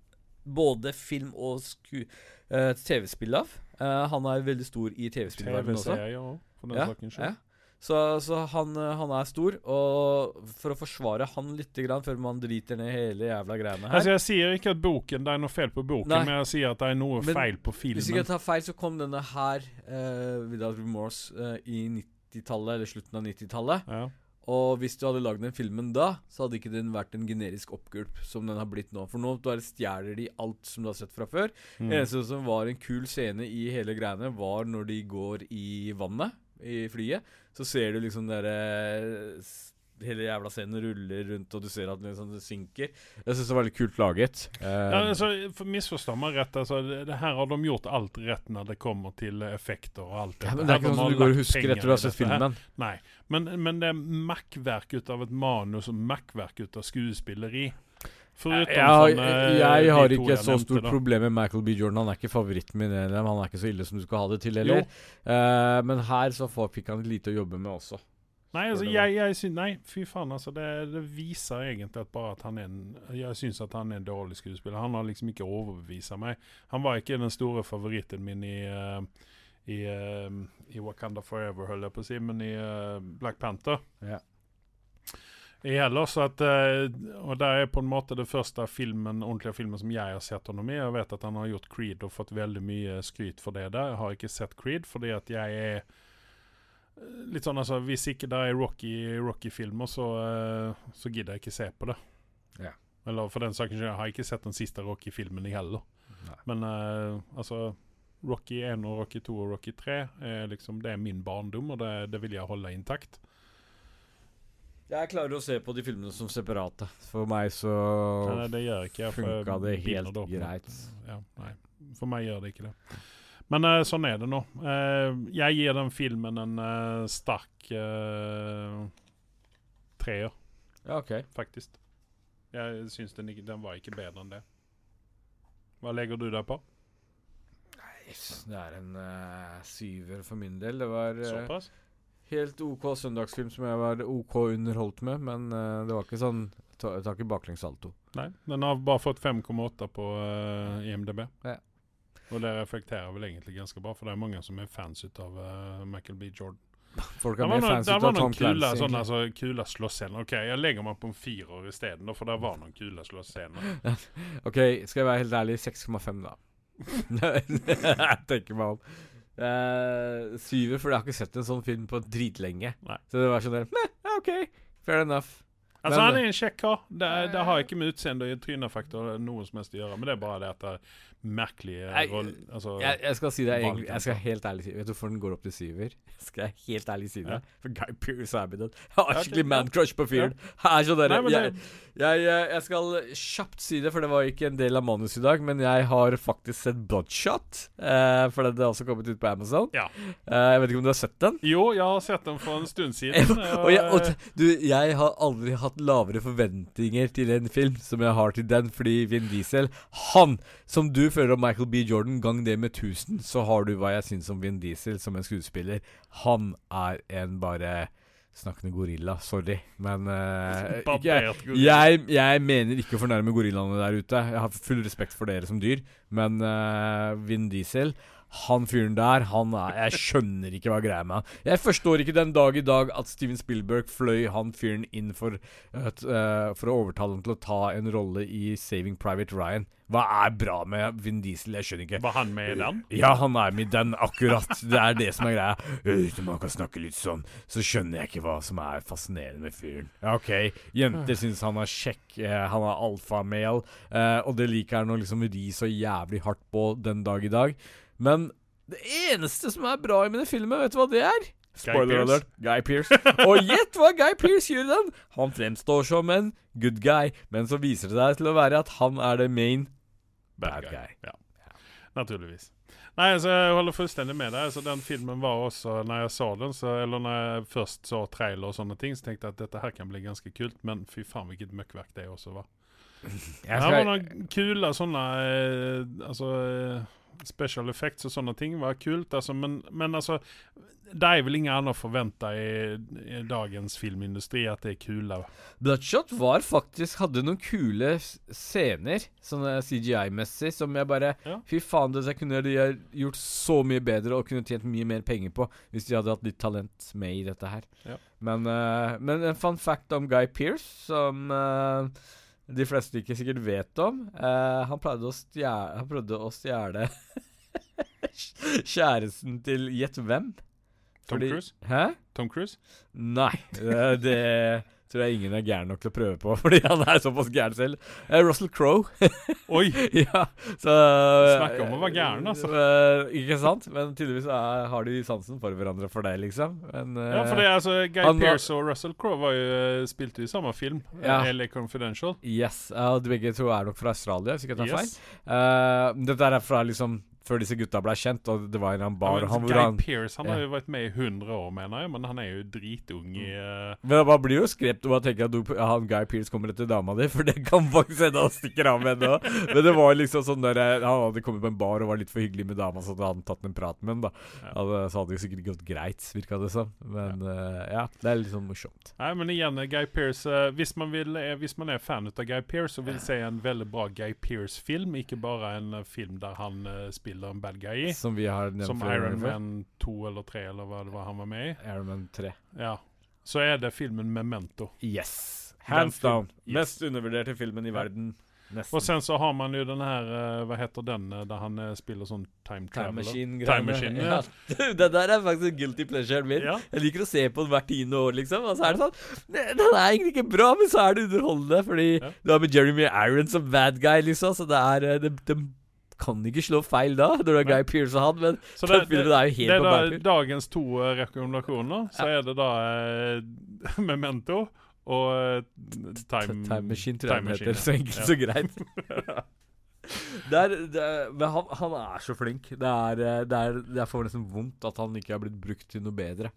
både film og sku eh, TV-spill av. Uh, han er veldig stor i TV-spillverdenen. TV også. òg, for den Ja, sakens skyld. ja. Så, så han, eh, han er stor, og for å forsvare han litt grann, før man driter ned hele jævla greiene her Altså, jeg sier ikke at boken, det er noe feil på boken, Nei. men jeg sier at det er noe Men feil på filmen. Hvis ikke jeg tar feil, så kom denne her, uh, Without Remorse, i 90-tallet, eller slutten av 90-tallet. Ja. Og hvis du hadde lagd den filmen da, så hadde ikke den vært en generisk oppgulp som den har blitt nå. For nå bare stjeler de alt som du har sett fra før. Mm. Det eneste som var en kul scene i hele greiene, var når de går i vannet i flyet. Så ser du liksom derre Hele jævla scenen ruller rundt, og du ser at den liksom synker. Jeg syns det var veldig kult laget. Uh, Ja, altså, Misforstå meg rett. Altså, det, her har de gjort alt rett når det kommer til effekter og alt ja, men det er ikke de sånn som du går og husker etter du har sett her. filmen. Nei. Men, men det er makkverk ut av et manus og makkverk ut av skuespilleri. Foruten jeg, har- sånne, jeg de har ikke et så stort problem med Michael B. Jordan. Han er ikke favoritten min. Han er ikke så ille som du skal ha det til heller. Uh, men her så fikk han lite å jobbe med også. Nei, altså, jeg, jeg synes, nei, fy faen. Altså, det, det viser egentlig at bare at han er en Jeg syns at han er en dårlig skuespiller. Han har liksom ikke overbevist meg. Han var ikke den store favoritten min i uh, i, uh, i Wakanda Forever, holdt jeg på å si, men i uh, Black Panther. Ja. Det gjelder, så at, og det er på en måte det første filmen, ordentlige filmen som jeg har sett honom i. Jeg vet at han har gjort Creed og fått veldig mye skryt for det der. Jeg har ikke sett Creed fordi at jeg er litt sånn altså Hvis ikke det er Rocky- Rocky-filmer, så, eh, så gidder jeg ikke se på det. Ja. Eller for den saken jeg har ikke sett den siste Rocky-filmen heller. Nei. Men uh, altså Rocky 1 og Rocky 2 og Rocky 3 er liksom, det er min barndom, og det, det vil jeg holde intakt. Jeg klarer å se på de filmene som separate. For meg så Nei, det gjør ikke jeg. funka det helt greit. Ja, nei. For meg gjør det ikke det. Men eh, sånn er det nå. Eh, jeg gir den filmen en eh, sterk uh, treer, Ja, OK. faktisk. Jeg syns den, ikke- den var ikke bedre enn det. Hva legger du deg på? Nei, det er en eh, syver for min del. Det var eh, Såpass? helt OK søndagsfilm som jeg var OK underholdt med, men eh, det var ikke sånn ta- tar ikke baklengs salto. Nei, den har bare fått 5,8 på eh, IMDb. Ja. Og det reflekterer vel egentlig ganske bra, for det er mange som er fans ut av uh, Michael B. Jordan. Folk er mer fans av Tom kule, Clancy. sånne, altså, kule slåssscener. Ok, jeg legger meg på en firer isteden, for det var noen kule slåssscener. [laughs] OK, skal jeg være helt ærlig, 6,5, da. [laughs] jeg tenker meg om. Uh, syver, for jeg har ikke sett en sånn film på dritlenge. Nei. Så det var sånn der OK, fair enough. Altså, Men- han er en kjekk kar. Det, det har ikke med utseende og trynefaktor noe som helst å gjøre, men det er bare det at merkelige Nei. Altså, jeg, jeg skal si det valg, Jeg skal helt ærlig si Vet du hvorfor den går opp til syver? [laughs] Skal jeg helt ærlig si det? Ja. For Guy Pearce er med den. [laughs] Jeg har skikkelig man-crush på fyren. [laughs] Jeg jeg, jeg, jeg, jeg skal kjapt si det, for det var ikke en del av manus i dag. Men jeg har faktisk sett Bloodshot. Eh, for det har også kommet ut på Amazon. Ja. Eh, jeg vet ikke om du har sett den? Jo, jeg har sett den for en stund siden. og jeg, og du, jeg har aldri hatt lavere forventninger til en film som jeg har til den, fordi Vin Diesel Han, som du føler om Michael B. Jordan, gang det med 1000, så har du hva jeg syns om Vin Diesel som en skuespiller. Han er en bare snakkende gorilla. Sorry, men uh, jeg, jeg, jeg mener ikke å fornærme gorillaene der ute. Jeg har full respekt for dere som dyr, men uh, Vin Diesel han fyren der, han er Jeg skjønner ikke hva greia med han. Jeg forstår ikke den dag i dag at Steven Spielberg fløy han fyren inn for, eh, for å overtale ham til å ta en rolle i Saving Private Ryan. Hva er bra med Vin Diesel? Jeg skjønner ikke. Var han med i den? Ja, han er med i den, akkurat. Det er det som er greia. Hvis man kan snakke litt sånn, så skjønner jeg ikke hva som er fascinerende med fyren. OK, jenter syns han er kjekk, eh, han er alfamel, eh, og det liker han å liksom ri så jævlig hardt på den dag i dag. Men det eneste som er bra i mine filmer, vet du hva det er? Spoiler alert. Guy Pearce. Og gjett hva Guy Pearce gjør i den! Han fremstår som en good guy, men så viser det seg til å være at han er the main bad guy. Ja. Naturligvis. Nei, altså, jeg holder fullstendig med deg. Altså, den filmen var også, når jeg så den, så, eller når jeg først så trailer og sånne ting, så tenkte jeg at dette her kan bli ganske kult, men fy faen hvilket møkkverk det også var. [laughs] Det var noen kule sånne eh, Altså eh, Special effects og sånne ting var kult, altså, men, men altså Det vel ingen annen å forvente i, i dagens filmindustri at det er kule. Bloodshot var faktisk Hadde noen kule scener, sånne CGI-messig, som jeg bare Ja. Fy faen, det kunne de gjort så mye bedre og kunne tjent mye mer penger på hvis de hadde hatt litt talent med i dette her. Ja. Men, uh, men en fun fact om Guy Pearce, som eh, de fleste ikke sikkert vet om Uh, Han å stjæle, Han prøvde å stjele [laughs] kjæresten til Gjett hvem? Tom Cruise? Hæ? Tom Cruise? Nei, det, det tror jeg ingen er gæren nok til å prøve på, [laughs] fordi han er såpass gæren selv. Uh, Russell Crowe. [laughs] Oi! ja, så Snakk om å være gæren, altså. Uh, ikke sant? Men tydeligvis er, har de sansen for hverandre for deg, liksom. Men, uh, Ja, for det er altså Guy Pearce og Russell Crowe var jo, eh, spilte jo i samme film, Ja. LA Confidential. Yes, og de begge to er nok fra Australia, hvis ikke jeg tar feil. Eh, dette er fra liksom før disse gutta ble kjent, og det var en annen Ja, bar men han, Guy han, Pearce han har jo vært med i 100 år, mener jeg, men han er jo dritung i uh... Men Man blir jo skrept over å tenke at du, han Guy Pearce kommer etter dama di, [laughs] for det kan faktisk hende han stikker av med henne. Men det var liksom sånn der eh, Han hadde kommet på en bar og var litt for hyggelig med dama, så hadde han tatt en prat med henne, da. Ja. Hadde, så hadde det sikkert gått greit, virka det som. Men eh, ja, det er litt sånn morsomt. Nei, men igjen, Guy Pearce uh, hvis, man vil, hvis man er fan av Guy Pearce og vil se en veldig bra Guy Pearce-film, ikke bare en film der han eh, spiller en bad guy i, Som vi har nevnt som Iron. Man 2 eller 3, eller hva det var han var med i, Iron Man 3. ja, så er det filmen Memento. Yes. Hands film- down. yes. Mest undervurderte filmen i Ja. verden. Nesten. Og sen så har man jo den her, eh, hva heter den, eh, der han eh, spiller sånn time Time traveler? Machine-greiene. Time Machine, [laughs] ja. [laughs] det der er faktisk guilty pleasure min. Ja. Jeg liker å se på den hvert tiende år, liksom. Og så er det sånn Den er egentlig ikke bra, men så er det underholdende. Fordi Ja. du har med Jeremy Irons som bad guy, liksom. Så det er Den, De, de kan ikke slå feil da, når du har Guy Pearce og han. Men Så det, det, det, er jo det helt er på da dagens to eh, rekommendasjoner. Så er det da eh, [laughs] Memento og eh, Time, Time Machine, tror jeg Time den heter. Så enkelt, ja. så greit. [laughs] Det er, det er, men han, han er så flink. Det er, eh, det er Derfor nesten vondt at han ikke har blitt brukt til noe bedre.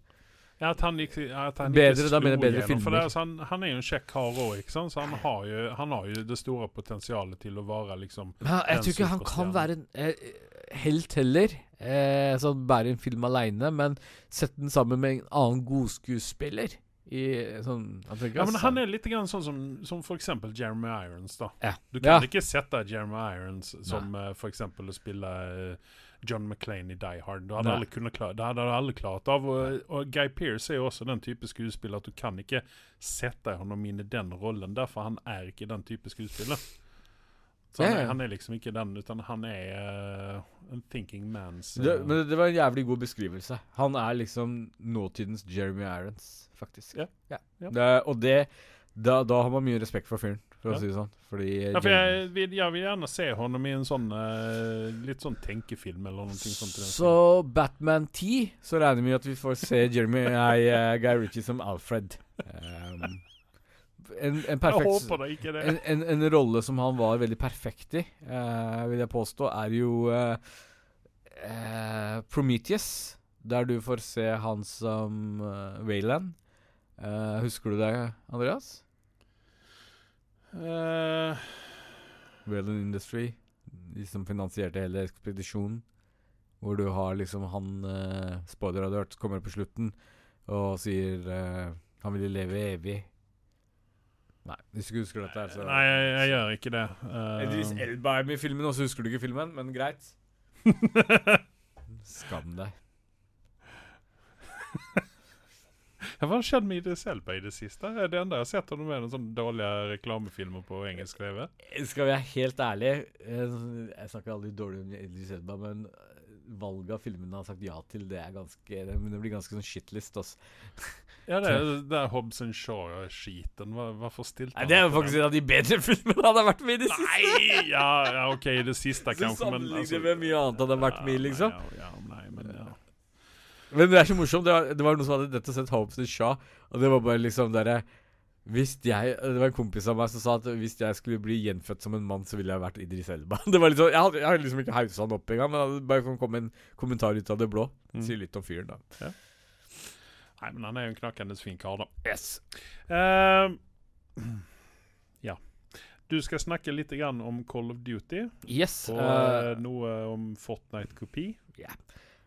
Ja, at han, ikke, at han Bedre, ikke jeg bedre gjennom. For er han, han er jo en kjekk kar òg, ikke sant? så han har, jo, han har jo det store potensialet til å være liksom Men jeg tror ikke han kan være en eh, helt heller. Eh, sånn bære en film aleine, men sett den sammen med en annen godskuespiller. I sånn Ja, men han er litt grann sånn som, som for eksempel Jeremy Irons, da. Ja. Du kan Ja. ikke sette Jeremy Irons som eh, for eksempel å spille eh, John McClane i Die Hard. Det hadde alle, klare, det hadde alle klart av. Og, og Guy Pearce er jo også den type skuespiller at du kan ikke sette ham inn i den rollen, derfor han er ikke den type skuespiller. Så han, er, han er liksom ikke den, utan han er uh, en thinking man's det, eh, Men det var en jævlig god beskrivelse. Han er liksom nåtidens Jeremy Irons, faktisk. Ja. Ja. Det, og det Da, da har man mye respekt for fyren, for Ja. å si det sånn. Fordi Ja, for jeg, vil, jeg vil gjerne se honom i en sånn uh, litt sånn tenkefilm eller noe sånt. Så Batman 10, så regner vi med at vi får se Jeremy [laughs] nei, uh, Guy Ritchie som Alfred. Um, en, en perfekt en, en, en rolle som han var veldig perfekt i, uh, vil jeg påstå, er jo eh, eh, Prometheus. Der du får se han som Wayland. Eh, husker du det, Andreas? Eh, Wayland Industry. De som finansierte hele ekspedisjonen. Hvor du har liksom han uh, Spoiler hørt kommer på slutten og sier uh, han ville leve evig. Nei, hvis du ikke husker dette her, så nei, jeg, jeg gjør ikke det. Uh, Edris Elba er med i filmen, og så husker du ikke filmen, men greit. [laughs] Skam deg. [laughs] Hva har skjedd med Idris Elba i det siste? Det enda jeg har sett honom noen sånne dårlige reklamefilmer på engelsk TV. Skal vi være helt ærlige eh, Jeg snakker aldri dårlig om Idris Elba, men valget av filmene han har sagt ja til, det er ganske Det, det blir ganske sånn shitlist, altså. [laughs] Ja, det er Hobbs and Shaw-skiten. Hva, hvorfor stilte Nei, det er jo faktisk en av de bedre [laughs] filmene han har vært med i det siste! Nei! Ja, ja, OK, i det siste [laughs] kanskje, men sammenligner med mye annet han har vært med i, liksom. Ja, ja, nei, men ja. Men det er så morsomt. Det var, det var noen som hadde dette sett Hopes and Shaw, og det var bare liksom derre hvis jeg, Det var en kompis av meg som sa at hvis jeg skulle bli gjenfødt som en mann, så ville jeg vært Idris Elba. [laughs] Det var liksom, Jeg hadde, jeg hadde liksom ikke hausa han opp engang, men det bare kom en kommentar ut av det blå. Mm. Sier litt om fyren, da. Nei, men han er jo en knakende fin kar, da. Yes. Uh, [clears throat] ja. Du skal snakke litt grann om Call of Duty, Yes. og eh, eh, noe om Fortnite-kopi. eh,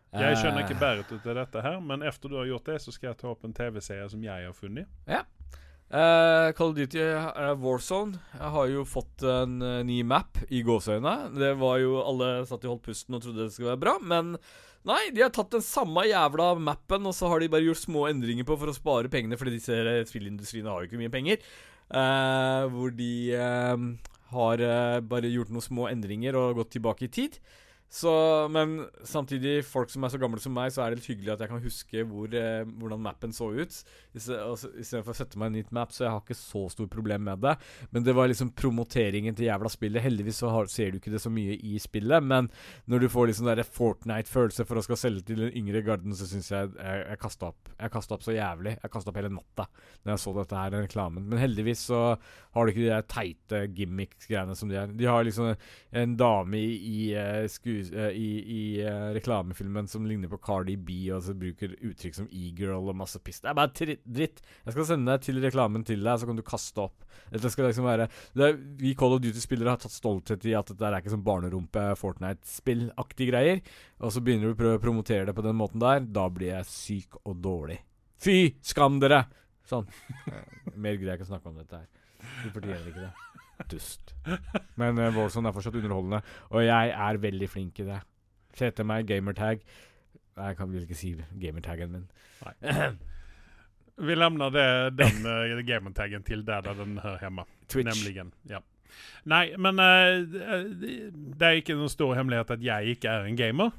Jeg skjønner ikke bæret ut av dette her, men efter du har gjort det, så skal jeg ta opp en TV-serie som jeg har funnet. Eh, Call of Duty uh, Warzone Jeg har jo fått en uh, ny map i gåseøynene. Det var jo Alle satt og holdt pusten og trodde det skulle være bra, men nei, de har tatt den samme jævla mappen, og så har de bare gjort små endringer på for å spare pengene, fordi disse spillindustriene har jo ikke mye penger. Hvor de har bare gjort noen små endringer og gått tilbake i tid. Så, men samtidig, folk som er så gamle som meg, så er det litt hyggelig at jeg kan huske hvor, eh, hvordan mappen så ut. Istedenfor å sette meg en nytt map, så jeg har ikke så stort problem med det. Men det var liksom promoteringen til jævla spillet. Heldigvis så har, ser du ikke det så mye i spillet, men når du får liksom Fortnite-følelse for å skal selge til den yngre garden, så syns jeg jeg, jeg kasta opp. Jeg kasta opp så jævlig. Jeg kasta opp hele natta når jeg så dette her, den reklamen. Men heldigvis så har du ikke de der teite gimmick-greiene som de er. De har liksom en dame i, i, eh, sku, eh, i, i eh, reklamefilmen som ligner på Cardi B, og så bruker uttrykk som e-girl og masse piss. Det er bare dritt. Jeg skal sende deg til reklamen til deg, så kan du kaste opp. Dette skal liksom være det Vi Call of Duty-spillere har tatt stolthet i at dette er ikke sånn barnerumpe Fortnite-spill-aktige greier. Og så begynner du å prøve å promotere det på den måten der. Da blir jeg syk og dårlig. Fy skam dere! Sånn. [laughs] Mer greier jeg ikke å snakke om dette her. Du fortjener ikke det. Dust. Men uh, Warzone er fortsatt underholdende, og jeg er veldig flink i det. Se til meg gamertag. Nei, Jeg kan vel ikke si gamertaggen min. [clears throat] Vi lämnar det, den uh, gamertaggen till där, där den hör hemma. Twitch. Nämligen, ja. Nei, men uh, det- er ikke noen stor hemmelighet at jeg ikke er en gamer.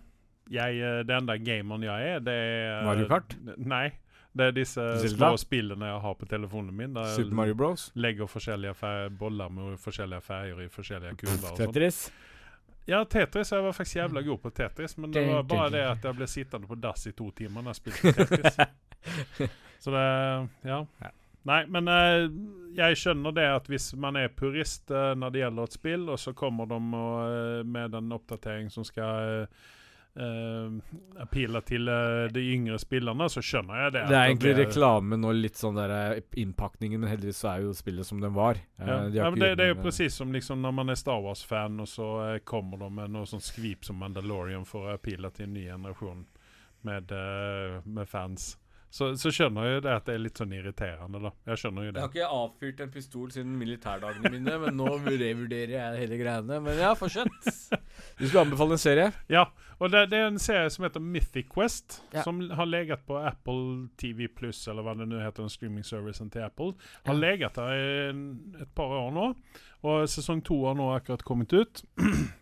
Jeg, uh, det enda gameren jeg er, det er Mario Kart? Nei. Det er disse Zelda? små spillene jeg har på telefonen min. Der Super Mario Bros. legger forskjellige boller med forskjellige farger i forskjellige kuler. Tetris. Ja, Tetris. Jeg var faktisk jævla god på Tetris, men det var bare det at jeg ble sittende på dass i to timer når jeg spilte Tetris. [laughs] Så det Ja. Ja. Nei, men eh, jeg skjønner det at hvis man er purist eh, når det gjelder et spill, og så kommer de og, eh, med en oppdatering som skal uh, appelle til uh, de yngre spillerne, så skjønner jeg det. Det er egentlig egentlig blir- reklamen og litt sånn der eh, innpakningen, men heldigvis så er jo spillet som den var. Eh, Ja, de ja, men det, det er jo presis precis som liksom når man er Star Wars-fan, og så uh, kommer de med noe sånn skvip som Mandalorian for å appeale til en ny generasjon med, eh, med fans. Så, så skjønner jeg jo det at det er litt sånn irriterende, da. Jeg skjønner jo Jeg har ikke avfyrt en pistol siden militærdagene mine, men nå revurderer jeg hele greiene. Men ja, fortsett. [laughs] Du skulle anbefale en serie? Ja, og det, det er en serie som heter Mythic Quest, Ja. som har legat på Apple TV Plus, eller hva det nå heter, den streaming-servicen til Apple. Har Ja. legat der i et par år nå, og sesong to har nå akkurat kommet ut. [clears throat]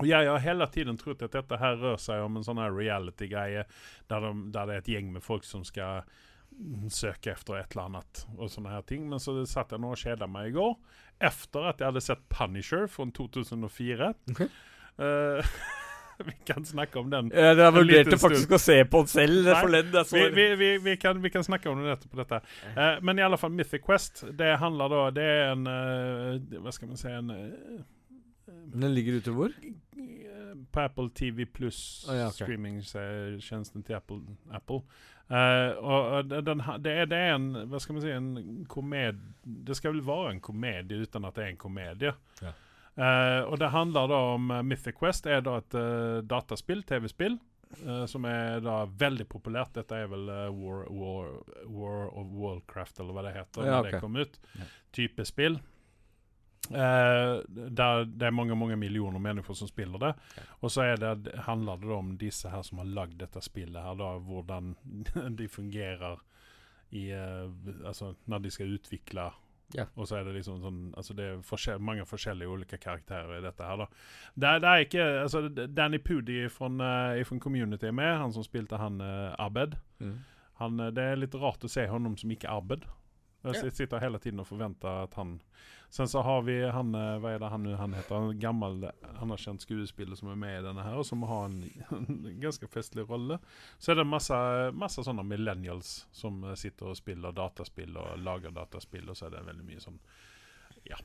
Og jeg har hele tiden trodd at dette her rør seg om en sånn her reality-greie, der, de, der det er et gjeng med folk som skal söka efter ett eller annat och sådana här ting. Men så satt jeg nå og kjeda meg i går, Efter at jeg hadde sett Punisher fra 2004. Ok. Eh, [laughs] vi kan snakke om den. Ja, liten vurderte faktisk å se på den selv forleden. Vi, vi, vi, vi, kan, vi kan snakke om den etterpå dette. Uh, men i alle fall Mythic Quest, det handler da det er en, uh, Hva skal man si en Den ligger ute hvor? På Apple TV Plus oh, ja, okay. streamingtjänsten til Apple. Apple. Uh, och och den, det, er, det er, en, Hva skal man si en komed. Det skal vel være en komedie uten at det er en komedie. Ja. Uh, og det handler da om uh, Mythic Quest er da et uh, dataspill, TV-spill, eh, som er da veldig populært. Dette er vel eh, War, War, War of Warcraft eller hva det heter Ja, okay. når det kom ut. Ja. Typespel. Eh, der, det er mange mange millioner mennesker som spiller det. og så är det, handler det om disse her som har lagd dette spillet, her da, hvordan [laughs] de fungerer i, uh, Altså når de skal utvikle Ja. Og så er det liksom sånn altså det er forskjell, mange forskjellige ulike karakterer i dette her, da. Det, det er ikke altså, Danny Pudi fra uh, Community er med, han som spilte han uh, Abed. Mm. Han, det er litt rart å se ham som ikke Abed. Jeg sitter hele tiden og forventer at han... Sen så har vi han, hva vad är det han nu han heter? En gammal anerkänd skuespiller som är med i denne här och som har en, [laughs] en ganska festlig rolle. Så är det en massa sådana millennials som eh, sitter och spiller dataspill och lagar dataspill och så är det väldigt mye som... Ja.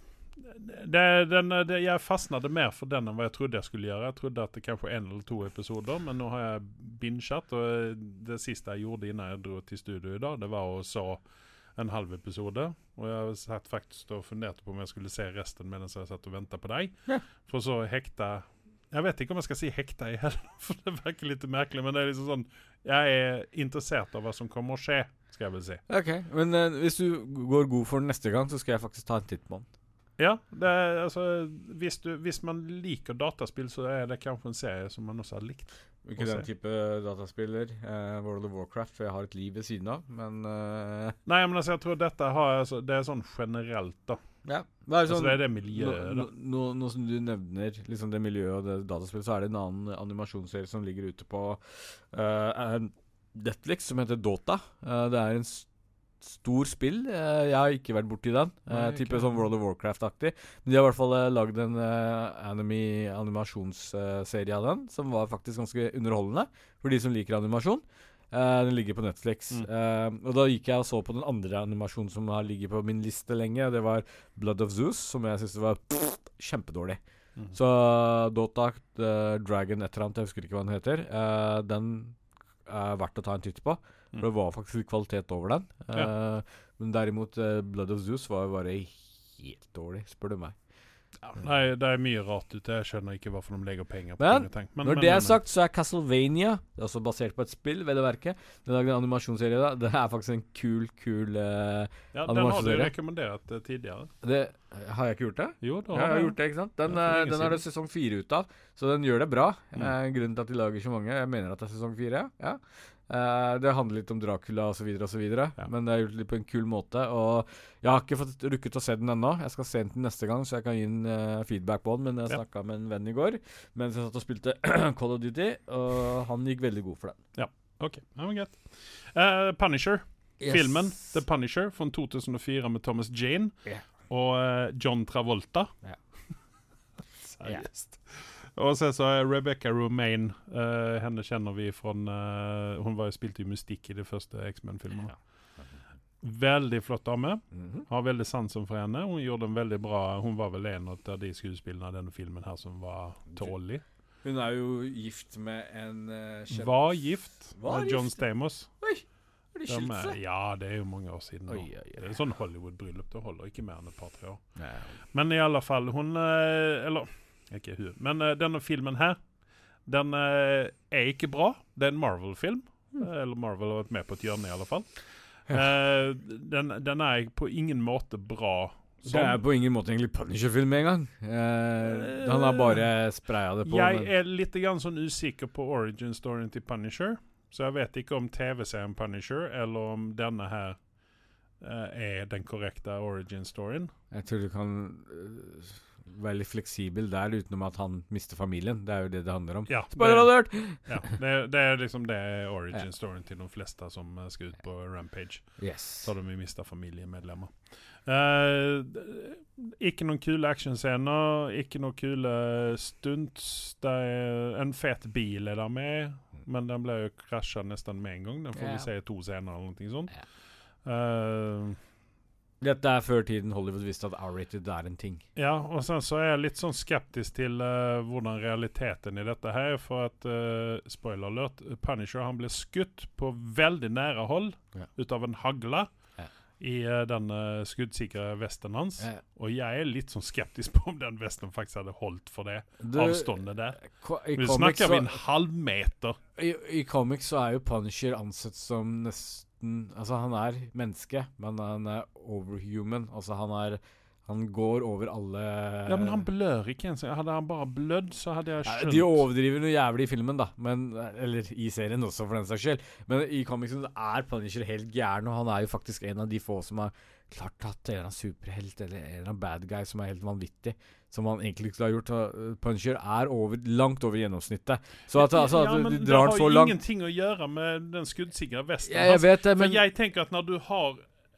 Det, den, det, jeg fastnade mer for den enn hva jeg trodde jeg skulle gjøre. Jeg trodde at det kanskje en eller to episoder, men nå har jeg binget. eh, det siste jeg gjorde innan jeg dro til studio i dag, det var å så en halv episode. Og jeg satt faktisk og funderte på om jeg skulle se resten medan jeg satt og venta på deg. Ja. For så hekta Jeg vet ikke om jeg skal si hekta i heller, [laughs] for det virker litt merkelig. Men det er liksom sånn Jeg er interessert av hva som kommer å skje, skal jeg vel si. Ok, men uh, hvis du går god for den neste gang, så skal jeg faktisk ta en titt på den. Ja, det er, altså hvis, du, hvis man liker dataspill, så er det kanskje en serie som man også har likt. Ikke den type dataspiller. Uh, World of Warcraft, for jeg har et liv ved siden av, men uh, [laughs] Nei, men altså, jeg tror dette har altså, Det er sånn generelt, da. Ja. Det er Altså, sånn, det er det miljøet, no, da. nå, nå som du nevner liksom det miljøet og det dataspillet, så er det en annen animasjonsserie som ligger ute på uh, Netflix, som heter Dota. Det er en s stor spill. Eh, jeg har ikke vært borti den. Nei, ikke Tipper jeg sånn World of Warcraft-aktig. Men de har i hvert fall uh, lagd en anime animasjonsserie av den, som var faktisk ganske underholdende for de som liker animasjon. Uh, den ligger på Netflix. Mm. Uh, og da gikk jeg og så på den andre animasjonen som har ligget på min liste lenge. Det var Blood of Zeus, som jeg syntes var pff, kjempedårlig. Mm. Så Dota uh, Dragon et eller annet, jeg husker ikke hva den heter. eh, den er verdt å ta en titt på. Mm. For det var faktisk kvalitet over den. Ja. Eh, men derimot eh, Blood of Zeus var jo bare helt dårlig, spør du meg. Ja, nei, det er mye rart ute. Jeg skjønner ikke hvorfor de legger penger på Men, ting. Men, Når men, det er sagt, så er Castlevania Det er også basert på et spill, vel å merke. Det er en animasjonsserie. da Det er faktisk en kul, kul uh, Ja, den har du rekommendert uh, tidligere. det, Har jeg ikke gjort det? Jo, da Ja, jeg har gjort det, ikke sant? Den, Ja, eh, den er det sesong fire ut av, så den gjør det bra. Mm. Eh, grunnen til at de lager så mange, jeg mener at det er sesong fire. Ja. Eh, det handler litt om Dracula osv., Ja. men det er gjort litt på en kul måte. Og jeg har ikke fått rukket å se den ennå. Jeg skal se den til neste gang, så jeg kan gi en uh, feedback på den. Men jeg Ja. snakka med en venn i går mens jeg satt og spilte [clears throat] Call of Duty, og han gikk veldig god for den. Ja, Ok, det var greit. Uh, Punisher. Filmen The Punisher fra 2004 med Thomas Jane yeah. og John Travolta. Ja. [laughs] Seriøst. Og så, så er Rebecca Romaine. uh, henne kjenner vi fra Hun var jo spilt i Mystikk i de første X-Men-filmene. Veldig flott dame. Mhm. Har veldig sansen for henne. Hun gjorde en veldig bra Hun var vel en av de skuespillerne i denne filmen her som var tålig. Hun er jo gift med en uh, kjent Var gift Var med John Stamos. Stamos. Har de skilt seg? ja, det er jo mange år siden. Oi, oi, oi. Det er sånn Hollywood-bryllup. Det holder ikke mer enn et par-tre år. Nei. Men i alle fall, hun eh, Eller ikke hun, men uh, denne filmen her, den uh, er ikke bra. Det er en Marvel-film. Mm. Eller Marvel har vært med på et hjørne, i alle fall. Eh, den, den er på ingen måte bra. Det er på ingen måte egentlig Punisher-film engang. Uh, han har bare spraya det på. Jeg men- er litt grann sånn usikker på origin-storyen til Punisher. Så jeg vet ikke om TV-serien Punisher eller om denne her uh, er den korrekte origin-storyen. Jeg tror du kan øh, litt fleksibel der, utenom at han mister familien. Det er jo det det handler om. Ja, Spoiler alert! ja det, det er liksom det er origin storyen til de fleste som skal ut på Rampage. Yes. Så har de mista familiemedlemmer. Uh, ikke noen kule actionscener, ikke noen kule stunts. En fet bil er der med, men den ble jo krasja nesten med en gang. Den får vi se i to scener eller noe sånt. Ja. Dette er før tiden Hollywood visste at R-rated er en ting. Ja, og sen så er jeg litt sånn skeptisk til uh, hvordan realiteten i dette her er, for at uh, Spoiler alert, Punisher han ble skutt på veldig nære hold Ja. ut av en hagle Ja. i uh, den skuddsikre vesten hans. Eh, Og jeg er litt sånn skeptisk [laughs] på om den vesten faktisk hadde holdt for det du- avståndet der. Nå snakker vi en halvmeter. i, I comics så er jo Punisher ansett som nesten Altså, han er menneske, men han er overhuman. Altså, han er Han går over alle Ja, men han blør ikke ens. Hadde han bare blødd, så hadde jeg skjønt De overdriver noe jævlig i filmen, da. Men, eller i serien også, for den saks skyld. Men i comicsen er Punisher helt gæren, og han er jo faktisk en av de få som har klart at en eller annen superhelt eller en eller annen bad guy som er helt vanvittig. Som han egentlig ikke har gjort. Puncher Punisher er over, langt over gjennomsnittet. Så at, altså, at ja, men de det drar den så jo har ingenting å gjøre med den skuddsikre vesten ja, Jeg vet det, For jeg tenker at når du har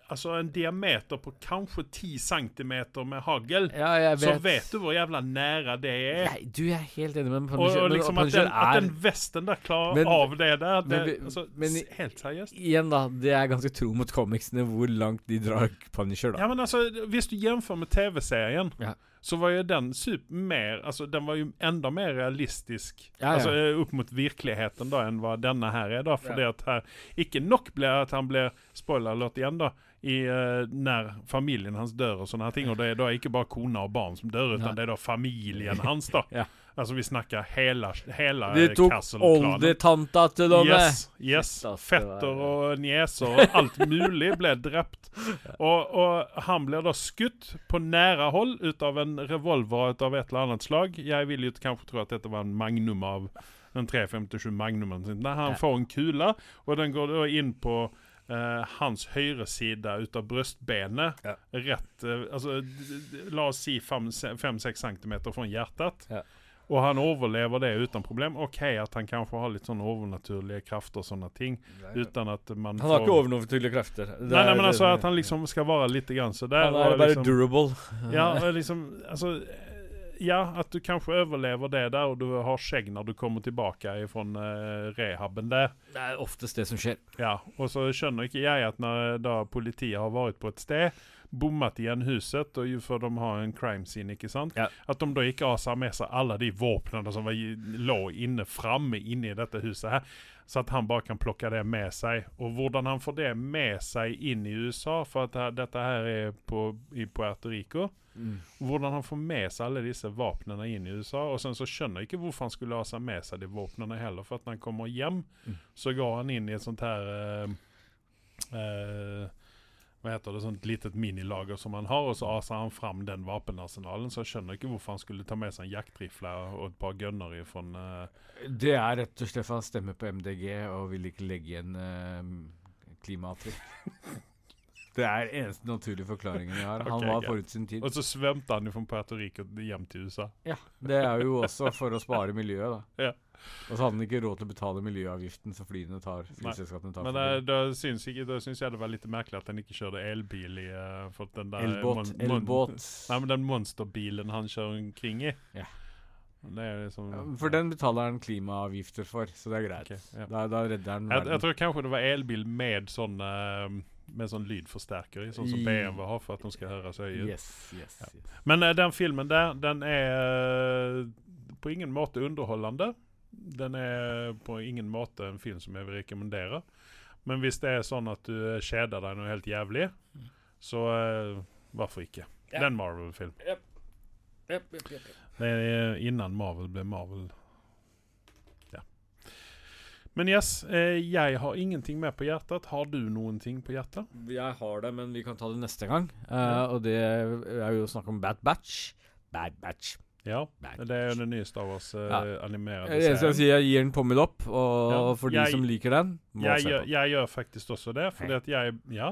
altså, en diameter på kanskje 10 cm med hagl, ja, jeg så vet. vet du hvor jævla nære det er. Nei, du er helt enig med Og, Punisher. og men liksom at den, at den vesten der klarer Men- av det der det, men altså, men- Helt seriøst. Igjen, da. Det er ganske tro mot comicsene hvor langt de drar Punisher, da. Ja, men altså, Hvis du jevnfører med TV-serien, Ja. Så var jo den super mer Altså, den var jo enda mer realistisk Ja, ja. Altså, eh, opp mot virkeligheten da enn hva denne her er. da det at her Ikke nok blir at han blir spoiler alert igjen, da. I uh, när familien hans dør og sånne ting. Og det er da ikke bare kona og barn som dør, utan ja. det er da familien [laughs] hans, da. Ja. Altså, vi snakker hele, hele De tok Castle-klanen. oldetanta til dem. Yes, yes. Det Fetter og nieser og alt mulig ble drept. Og, og han blir da skutt på nære hold ut av en revolver av et eller annet slag. Jeg vil jo kanskje tro at dette var en magnum av den 357 magnumen sin. Der han får en kule, og den går da inn på Uh, hans høyre side ut av brystbenet. Ja. Rett uh, Altså, d- d- la oss si 5-6 centimeter fra hjertet. Ja. Og han overlever det uten problem. OK at han kanskje har litt sånn overnaturlige krefter og sånne ting. Uten at man Han har ikke overnaturlige krefter. Nei, nei, er- men altså at han liksom skal være litt grann så der. Han er bare liksom, durable. Ja, [laughs] liksom Altså Ja, at du kanskje overlever det der, og du har skjegg når du kommer tilbake fra uh, rehaben der. Det er oftest det som skjer. Ja, og så skjønner ikke jeg at når da politiet har vært på et sted, bommet igjen huset, og ju- de har en crime scene, ikke sant? Ja. At de da ikke har med seg alle de våpnene som var, i- lå inne framme inne i dette huset her, så at han bare kan plukke det med seg. Og hvordan han får det med seg inn i USA, for at det, dette her er på, i Puerto Rico, hvordan han får med seg alle disse våpnene inn i USA. Og sen så skjønner jeg ikke hvorfor han skulle ha seg med seg de våpnene heller, for at når han kommer hjem, Mm. så går han inn i et sånt her eh, eh, hva heter det, sånt litet minilager som han har, og så aser han fram den våpenarsenalen. Så jeg skjønner ikke hvorfor han skulle ta med seg en jaktrifle og et par gunner ifrån uh Det er rett og slett han stemmer på MDG og vil ikke legge igjen uh, klimaavtrykk. [laughs] det er eneste naturlige forklaringen vi har. Han okay, var forut sin tid. Og så svømte han fra Puerto Rico hjem til USA. Ja, Det er jo også for å spare miljøet, da. Ja. Og så hadde han ikke råd til å betale miljøavgiften som flyene tar. Flyselskapene tar Men det. da syns, jeg, det var litt merkelig at han ikke kjørte elbil i eh, for den der Elbåt. mon- mon- Elbåt. [laughs] Nei, men den monsterbilen han kjører omkring i. Ja. Det liksom Ja, For den betaler han klimaavgifter for, så det er greit. Okay, ja. da, da redder han Jeg, jeg tror kanskje det var elbil med sånn eh, Med sånn lydforsterker i, sånn som BMW har for at de skal høre høye ut. Yes, yes, yes. Men eh, den filmen der, den er på ingen måte underholdende. Den er på ingen måte en film som jeg vil rekommendere. Men hvis det er sånn at du eh, kjeder deg noe helt jævlig, så uh, hvorfor ikke? Det er en Marvel-film. Yep. Yep, yep, yep, Det er innan Marvel ble Marvel. Ja. Men yes, eh, jeg har ingenting mer på hjertet. Har du noen ting på hjertet? Jeg har det, men vi kan ta det neste gang. Uh, Ja. Og det er jo snakk om Bad Batch. Bad Batch. Ja. Det er jo den nye Star Wars uh, Ja. Jeg serien. si jeg gir en tommel opp, og Ja, for de jeg- som liker den, må Jeg se på. jeg gjør faktisk også det, fordi at jeg Ja,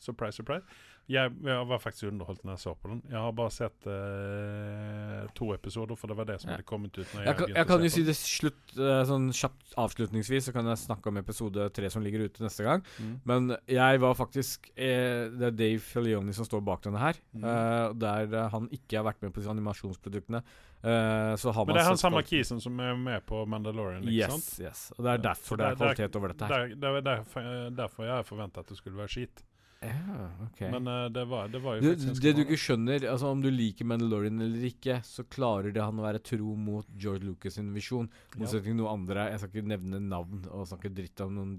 surprise, surprise. Jeg, jeg var faktisk underholdt når jeg så på den. Jeg har bare sett eh, to episoder, for det var det som hadde kommet ut. Når Jeg kan, jeg kan jo si det slutt eh, sånn kjapt avslutningsvis, så kan jeg snakke om episode tre som ligger ute neste gang. Mm. Men jeg var faktisk eh, Det er Dave Filioni som står bak denne her. Mm. eh, der eh, han ikke har vært med på disse animasjonsproduktene. Eh, så har Men det er han samme kisen som er med på Mandalorian, ikke Yes, sant? yes. Og det er derfor det er kvalitet over dette her. Det, er derfor jeg forventa at det skulle være skit. Ja, ok. Men eh, det, var, det var jo det, faktisk det du ikke skjønner, altså om du liker Mandalorian eller ikke, så klarer det han å være tro mot George Lucas sin visjon. Motsetning til noen andre. Jeg skal ikke nevne navn og snakke dritt om noen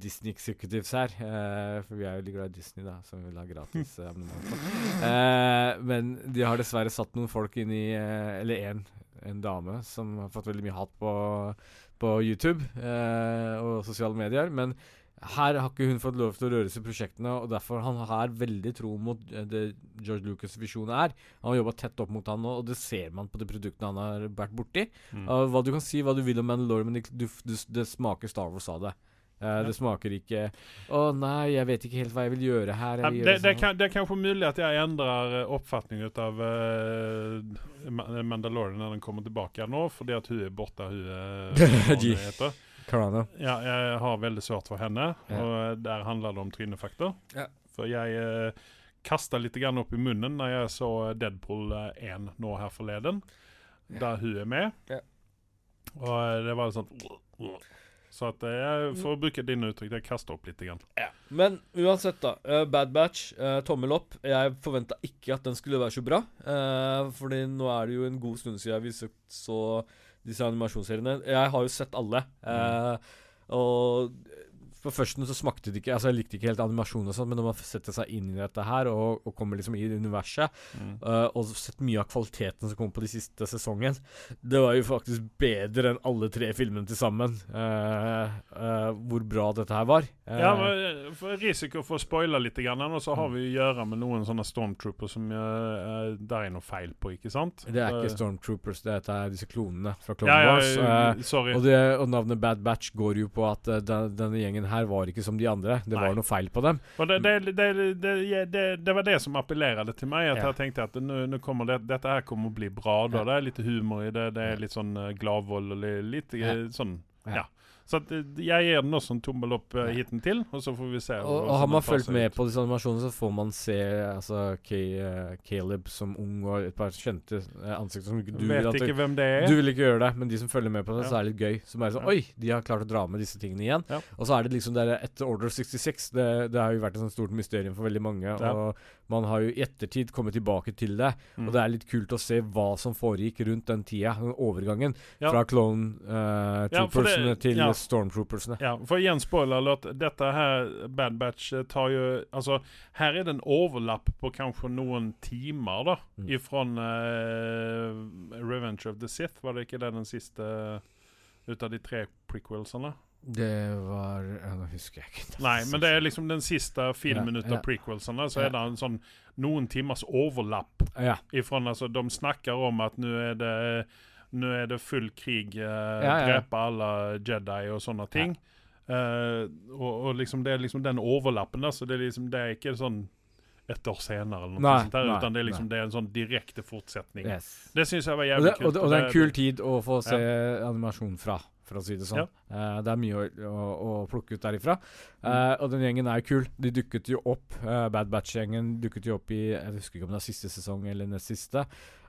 Disney executives her. eh, for vi er jo veldig glad i Disney, da, som vil ha gratis eh, abonnement. på. Eh, men de har dessverre satt noen folk inn i eh, Eller én, en dame, som har fått veldig mye hat på, på YouTube eh, og sosiale medier. Men her har ikke hun fått lov til å røre seg i prosjektene, og derfor han har veldig tro mot eh, det George Lucas' visjon er. Han har jobba tett opp mot han nå, og det ser man på de produktene han har vært borti. Mm. Uh, hva du kan si hva du vil om Mandalorian, men det, du, det smaker Star Wars av det. Uh, Ja. Det smaker ikke 'Å nei, jeg vet ikke helt hva jeg vil gjøre her'. Ja, det, det, sånn.» kan, det er kanskje mulig at jeg endrer eh, oppfatning av uh, Mandalorian når den kommer tilbake nå, fordi at hun er borte. Hun [laughs] er Carano. Ja, jeg har veldig svart for henne, Ja. og eh, der handler det om trynefaktor. Ja. For jeg eh, kasta litt grann opp i munnen når jeg så Deadpool eh, 1 nå her forleden, Ja. der hun er med. Ja. Og eh, det var sånn Så at eh, jeg, for å bruke dine uttrykk, jeg kasta opp litt. Grann. Men uansett, da. eh, Bad Batch, eh, tommel opp. Jeg forventa ikke at den skulle være så bra. Fordi nå er det jo en god stund siden vi så, så disse animasjonsseriene. Jeg har jo sett alle. eh, og på førsten så smakte det ikke Altså Jeg likte ikke helt animasjonen, og sånn men når man setter seg inn i dette her og, og kommer liksom i universet, universet, uh, og sett mye av kvaliteten som kom på de siste sesongen Det var jo faktisk bedre enn alle tre filmene til sammen. uh, uh, hvor bra dette her var. Ja, men for risiko for å spoile litt, grann, og så har vi å gjøre med noen sånne stormtroopers som det er noe feil på, ikke sant? Det er ikke Stormtroopers, det er disse klonene fra Clone ja, ja, Wars. sorry. og, det, og navnet Bad Batch går jo på at den, denne gjengen her var ikke som de andre. Det Nei. var noe feil på dem. Det, det, det, det, det, det var det som appellerte til meg. At Ja. jeg tenkte at nå, nå kommer det, dette her kommer å bli bra. Da. Ja. Det er litt humor i det. Det er litt sånn uh, gladvold og litt, litt Ja. eh, sånn Ja. Så at, eh, jeg gir den også en tommel opp uh, Ja. hitintil, og så får vi se. Og, og har man fulgt med ut. på disse animasjonene, så får man se altså, eh, Caleb som ung og et par kjente eh, ansikter som du Vet at- ikke hvem det er. Du vil ikke gjøre det, men de som følger med på det, Ja. så er det litt gøy. Som er sånn. Oi, de har klart å dra med disse tingene igjen. Ja. Og så er det liksom der etter Order 66. Det, det har jo vært et sånt stort mysterium for veldig mange. Ja. Og man har jo i ettertid kommet tilbake til det. Mm. Og det er litt kult å se hva som foregikk rundt den tida. Den overgangen fra clone uh, Ja, person det- til ja. Stormtroopersene. Ja, for igjen spoiler alert. Dette her Bad Batch eh, tar jo Altså, her er det en overlapp på kanskje noen timer, da. Mm. Ifrån uh, Revenge of the Sith. Var det ikke det den siste ut av de tre prequelsene? Det var ja, Nå husker jeg ikke. Nei, men det er liksom den siste filmen Ja, ut av ja. prequelsene. Så er det en sånn noen timers overlapp Ja. ifrån altså, De snakker om at nå er det Nå er det full krig, eh, ja. drepe alle Jedi og sånne ting. Eh, og, og liksom det er liksom den overlappen, da, så det er liksom Det er ikke sånn et år senere, eller noe Nei, sånt der, nei, utan det er liksom nei. det er en sånn direkte fortsetning. Yes. Det syns jeg var jævlig kult. og, det, og det er en kul tid å få se animasjon fra, for å si det sånn. Eh, det er mye å, å, å plukke ut derifra. Mm. Eh, og den gjengen er kul. De dukket jo opp, Uh, Bad Batch-gjengen dukket jo opp i Jeg husker ikke om det er siste sesong eller nest siste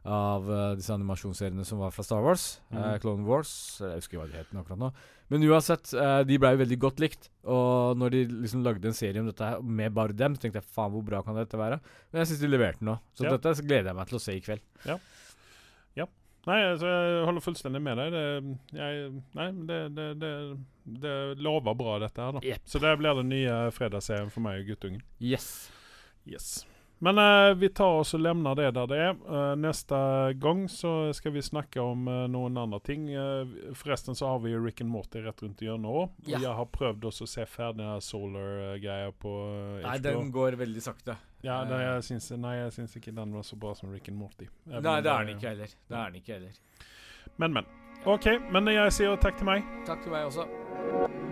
av disse animasjonsseriene som var fra Star Wars. Mm. Clone Wars. Jeg husker hva de het akkurat nå. Men uansett, de ble jo veldig godt likt. Og når de liksom lagde en serie om dette med bare dem, så tenkte jeg faen, hvor bra kan dette være? Men jeg syns de leverte nå. Så Ja. dette gleder jeg meg til å se i kveld. Nei, altså, jeg holder fullstendig med deg. Det, jeg, nei, det, det, det, det lover bra, dette her. da yep. Så det blir den nye fredagsserien for meg og guttungen. Yes. Yes. Men uh, vi tar oss og lemner det der det er. Uh, neste gang så skal vi snakke om uh, noen andre ting. Forresten så har vi jo Rick and Morty rett rundt hjørnet òg. Ja. Jeg har prøvd også å se ferdig den Solar-greia på eh, Nei, den går veldig sakte. Ja, det, eh, jeg syns, nei, jeg syns ikke den var så bra som Rick and Morty. Nei, det er den ikke heller. Det er den ikke heller. Men, men. OK, men jeg sier takk til meg. Takk til meg også.